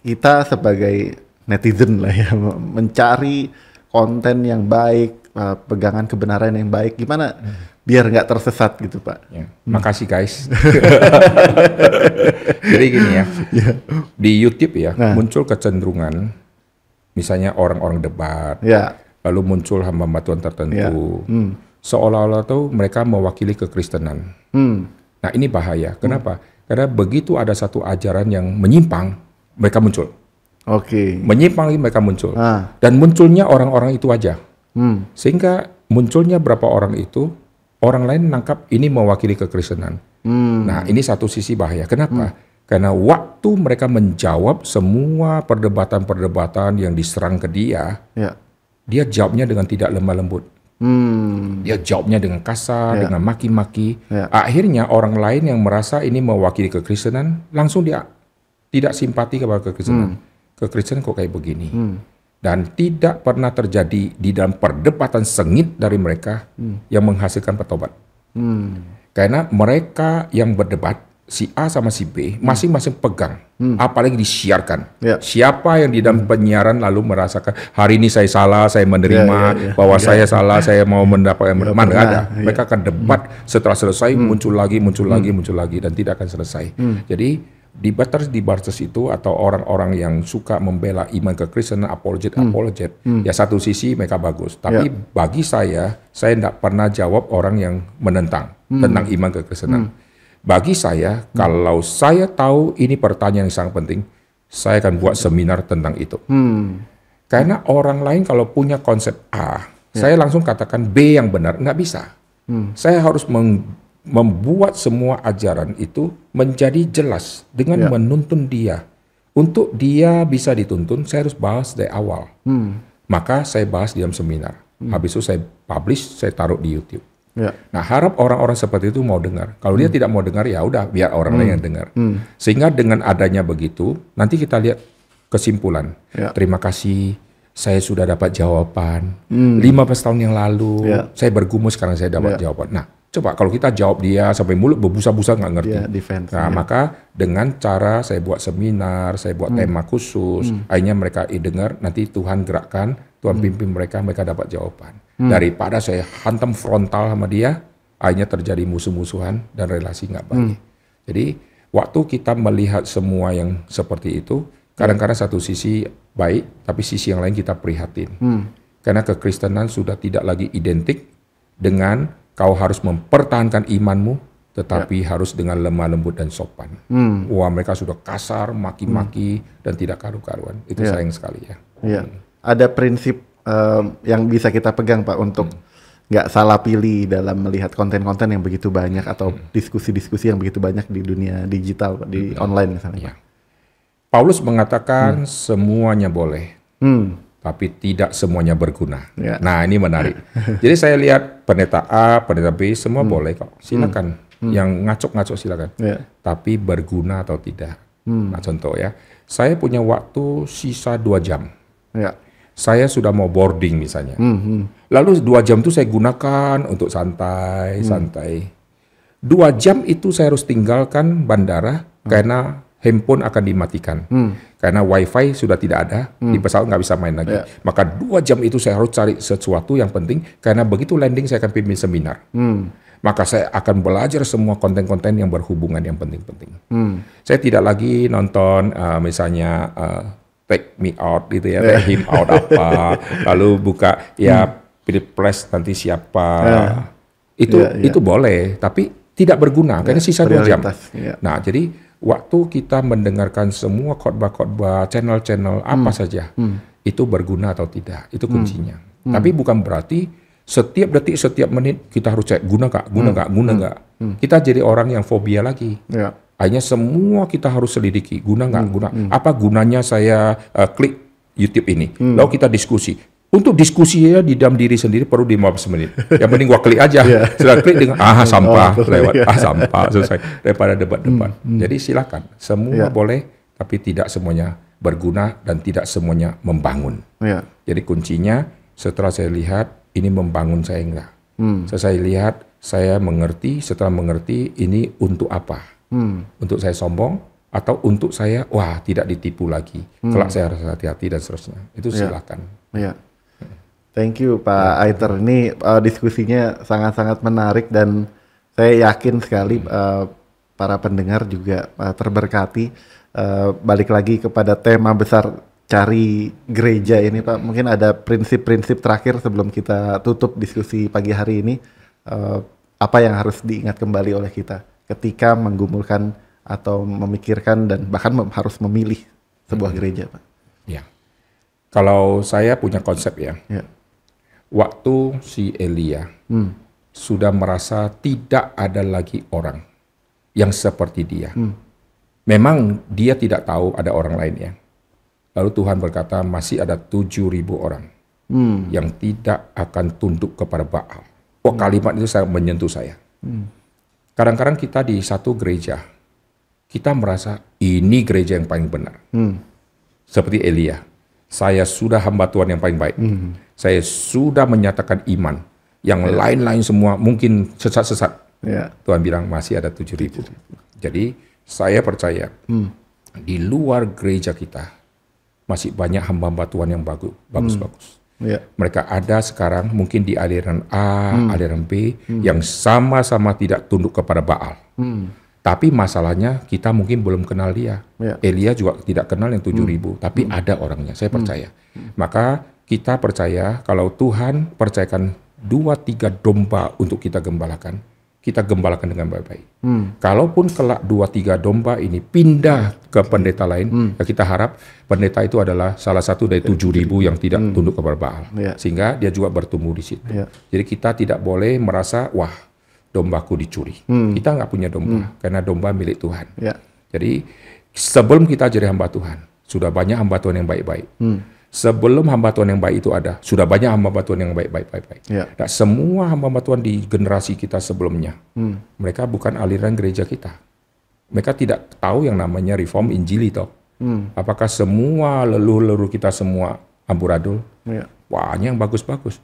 kita sebagai netizen lah ya mencari konten yang baik, eh, pegangan kebenaran yang baik, gimana biar nggak tersesat gitu Pak? Ya. Makasih guys. Jadi gini ya, di YouTube ya Nah. muncul kecenderungan, misalnya orang-orang debat, Ya, lalu muncul hamba Tuhan tertentu, Ya. Hmm. seolah-olah tuh mereka mewakili kekristenan. hmm, Nah ini bahaya. Kenapa? Karena begitu ada satu ajaran yang menyimpang, mereka muncul. oke, Menyimpang lagi mereka muncul. ah, Dan munculnya orang-orang itu aja. hmm, Sehingga munculnya berapa orang itu, orang lain menangkap ini mewakili kekristenan. hmm, Nah, ini satu sisi bahaya. Kenapa? Karena waktu mereka menjawab semua perdebatan-perdebatan yang diserang ke dia, ya, dia jawabnya dengan tidak lemah lembut. Hmm, Dia jawabnya dengan kasar, dengan maki-maki. Ya. Akhirnya orang lain yang merasa ini mewakili kekristenan, langsung dia tidak simpati kepada kekristenan. Kekristenan kok kayak begini. Dan tidak pernah terjadi di dalam perdebatan sengit dari mereka yang menghasilkan petobat. hmm, Karena mereka yang berdebat, si A sama si B, masing-masing pegang. Apalagi disiarkan. Ya. Siapa yang di dalam penyiaran lalu merasakan, hari ini saya salah, saya menerima, Ya, ya, ya. bahwa saya salah, saya mau mendapatkan. Mana pernah, ada. ya. Mereka akan debat, setelah selesai muncul lagi, muncul lagi, muncul lagi, dan tidak akan selesai. Jadi, debaters debaters itu atau orang-orang yang suka membela iman kekristenan apologet apologet ya satu sisi mereka bagus tapi bagi saya saya tidak pernah jawab orang yang menentang tentang iman kekristenan bagi saya kalau saya tahu ini pertanyaan yang sangat penting saya akan buat seminar tentang itu hmm, karena orang lain kalau punya konsep A saya langsung katakan B yang benar nggak bisa saya harus meng- membuat semua ajaran itu menjadi jelas dengan Ya. menuntun dia. Untuk dia bisa dituntun, saya harus bahas dari awal. Maka saya bahas di dalam seminar. Habis itu saya publish, saya taruh di YouTube. Ya, Nah, harap orang-orang seperti itu mau dengar. Kalau dia tidak mau dengar, ya udah biar orang lain yang dengar. Sehingga dengan adanya begitu, nanti kita lihat kesimpulan. Ya. Terima kasih, saya sudah dapat jawaban. 15 tahun yang lalu, Ya. saya bergumul sekarang saya dapat Ya. jawaban. Nah, coba kalau kita jawab dia sampai mulut berbusa-busa nggak ngerti. ya, defense. Nah, ya. maka dengan cara saya buat seminar, saya buat tema khusus, akhirnya mereka dengar, nanti Tuhan gerakkan, Tuhan pimpin mereka, mereka dapat jawaban. Daripada saya hantam frontal sama dia, akhirnya terjadi musuh-musuhan dan relasi nggak baik. Jadi, waktu kita melihat semua yang seperti itu, kadang-kadang satu sisi baik, tapi sisi yang lain kita prihatin. Karena kekristenan sudah tidak lagi identik dengan kau harus mempertahankan imanmu, tetapi harus dengan lemah lembut dan sopan. Wah mereka sudah kasar, maki-maki dan tidak karu-karuan. Itu Ya. sayang sekali ya. Iya. Ada prinsip em, yang bisa kita pegang Pak untuk nggak salah pilih dalam melihat konten-konten yang begitu banyak atau diskusi-diskusi yang begitu banyak di dunia digital Pak, di online misalnya. Ya. Paulus mengatakan semuanya boleh, Hmm. tapi tidak semuanya berguna. Ya. Nah ini menarik. Jadi saya lihat pendeta A, pendeta B semua boleh kok. Silakan. Yang ngacok-ngacok silakan. Ya. Tapi berguna atau tidak. Nah contoh ya, saya punya waktu sisa dua jam. Ya. Saya sudah mau boarding misalnya. Hmm, hmm. Lalu dua jam itu saya gunakan untuk santai, santai. Dua jam itu saya harus tinggalkan bandara karena handphone akan dimatikan. Karena wifi sudah tidak ada, di pesawat nggak bisa main lagi. Ya. Maka dua jam itu saya harus cari sesuatu yang penting, karena begitu landing saya akan pimpin seminar. Hmm. Maka saya akan belajar semua konten-konten yang berhubungan yang penting-penting. Hmm. Saya tidak lagi nonton uh, misalnya uh, take me out gitu ya, take him out apa, lalu buka ya pilih press nanti siapa. Itu Ya, ya. itu boleh, tapi tidak berguna karena sisa dua jam. Nah, jadi waktu kita mendengarkan semua khotbah-khotbah, channel-channel apa Hmm. saja, itu berguna atau tidak, itu kuncinya. Tapi bukan berarti setiap detik, setiap menit kita harus cek guna nggak, guna nggak, guna nggak. Kita jadi orang yang fobia lagi. Ya. Hanya semua kita harus selidiki guna nggak guna. Apa gunanya saya uh, klik YouTube ini? Lalu kita diskusi. Untuk diskusi ya di dalam diri sendiri perlu 15 menit. Yang penting gua klik aja. Setelah klik dengan ah sampah betul. lewat, Iya. ah sampah selesai daripada debat-debat. Jadi silakan, semua Ya. boleh tapi tidak semuanya berguna dan tidak semuanya membangun. Ya. Jadi kuncinya setelah saya lihat ini membangun saya enggak. Setelah saya lihat saya mengerti, setelah mengerti ini untuk apa? Untuk saya sombong atau untuk saya wah tidak ditipu lagi. Kelak saya harus hati-hati dan seterusnya. Itu silakan. Ya. Thank you Pak Aiter. Ini uh, diskusinya sangat-sangat menarik dan saya yakin sekali uh, para pendengar juga uh, terberkati. Uh, balik lagi kepada tema besar cari gereja ini Pak. Mungkin ada prinsip-prinsip terakhir sebelum kita tutup diskusi pagi hari ini. Uh, apa yang harus diingat kembali oleh kita ketika menggumulkan atau memikirkan dan bahkan mem- harus memilih sebuah gereja Pak. Ya. Kalau saya punya konsep ya, Ya. waktu si Elia sudah merasa tidak ada lagi orang yang seperti dia. Memang dia tidak tahu ada orang lainnya. Lalu Tuhan berkata masih ada tujuh ribu orang yang tidak akan tunduk kepada Baal. Oh kalimat itu sangat menyentuh saya. Kadang-kadang kita di satu gereja, kita merasa ini gereja yang paling benar. Seperti Elia, saya sudah hamba Tuhan yang paling baik. Saya sudah menyatakan iman. Yang lain-lain semua mungkin sesat-sesat. Ya. Tuhan bilang masih ada tujuh ribu. Jadi saya percaya di luar gereja kita masih banyak hamba-hamba Tuhan yang bagus, bagus-bagus. Ya. Mereka ada sekarang mungkin di aliran A, aliran B yang sama-sama tidak tunduk kepada Baal. Tapi masalahnya kita mungkin belum kenal dia. Ya. Elia juga tidak kenal yang tujuh ribu, tapi ada orangnya. Saya percaya. Maka kita percaya kalau Tuhan percayakan dua tiga domba untuk kita gembalakan, kita gembalakan dengan baik-baik. Kalaupun kelak dua tiga domba ini pindah ke pendeta lain, ya kita harap pendeta itu adalah salah satu dari tujuh ribu yang tidak tunduk kepada Baal, Ya. sehingga dia juga bertumbuh di situ. Ya. Jadi kita tidak boleh merasa wah dombaku dicuri. Kita nggak punya domba karena domba milik Tuhan. Ya. Jadi sebelum kita jadi hamba Tuhan, sudah banyak hamba Tuhan yang baik-baik. Sebelum hamba Tuhan yang baik itu ada, sudah banyak hamba Tuhan yang baik-baik. baik-baik. Ya. Nah, semua hamba Tuhan di generasi kita sebelumnya, mereka bukan aliran gereja kita. Mereka tidak tahu yang namanya reform Injili toh. Apakah semua leluhur-leluhur kita semua amburadul? Ya. Banyak yang bagus-bagus.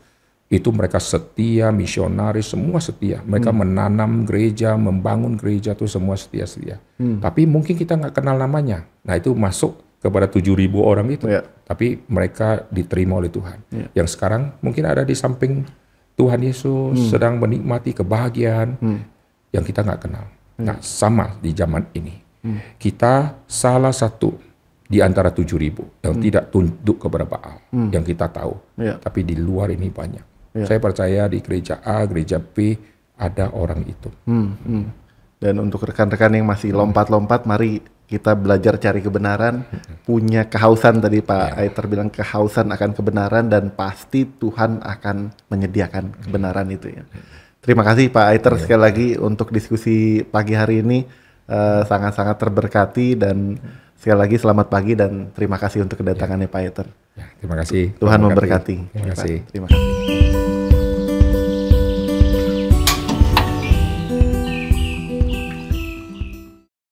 Itu mereka setia, misionaris, semua setia. Mereka menanam gereja, membangun gereja itu semua setia-setia. Tapi mungkin kita nggak kenal namanya. Nah itu masuk kepada 7.000 orang itu. Ya. Tapi mereka diterima oleh Tuhan. Yang sekarang mungkin ada di samping Tuhan Yesus sedang menikmati kebahagiaan yang kita nggak kenal. Nah sama di zaman ini. Kita salah satu di antara 7.000 yang tidak tunduk kepada Baal yang kita tahu. Ya. Tapi di luar ini banyak. Ya. Saya percaya di gereja A, gereja B ada orang itu. Hmm, hmm. Dan untuk rekan-rekan yang masih lompat-lompat, mari kita belajar cari kebenaran, punya kehausan tadi Pak Aiter bilang kehausan akan kebenaran dan pasti Tuhan akan menyediakan kebenaran itu ya. Terima kasih Pak Aiter sekali lagi untuk diskusi pagi hari ini eh, sangat-sangat terberkati dan sekali lagi selamat pagi dan terima kasih untuk kedatangannya Pak Aiter. Ya, terima kasih. Tuhan Terima memberkati. Terima kasih. Terima kasih.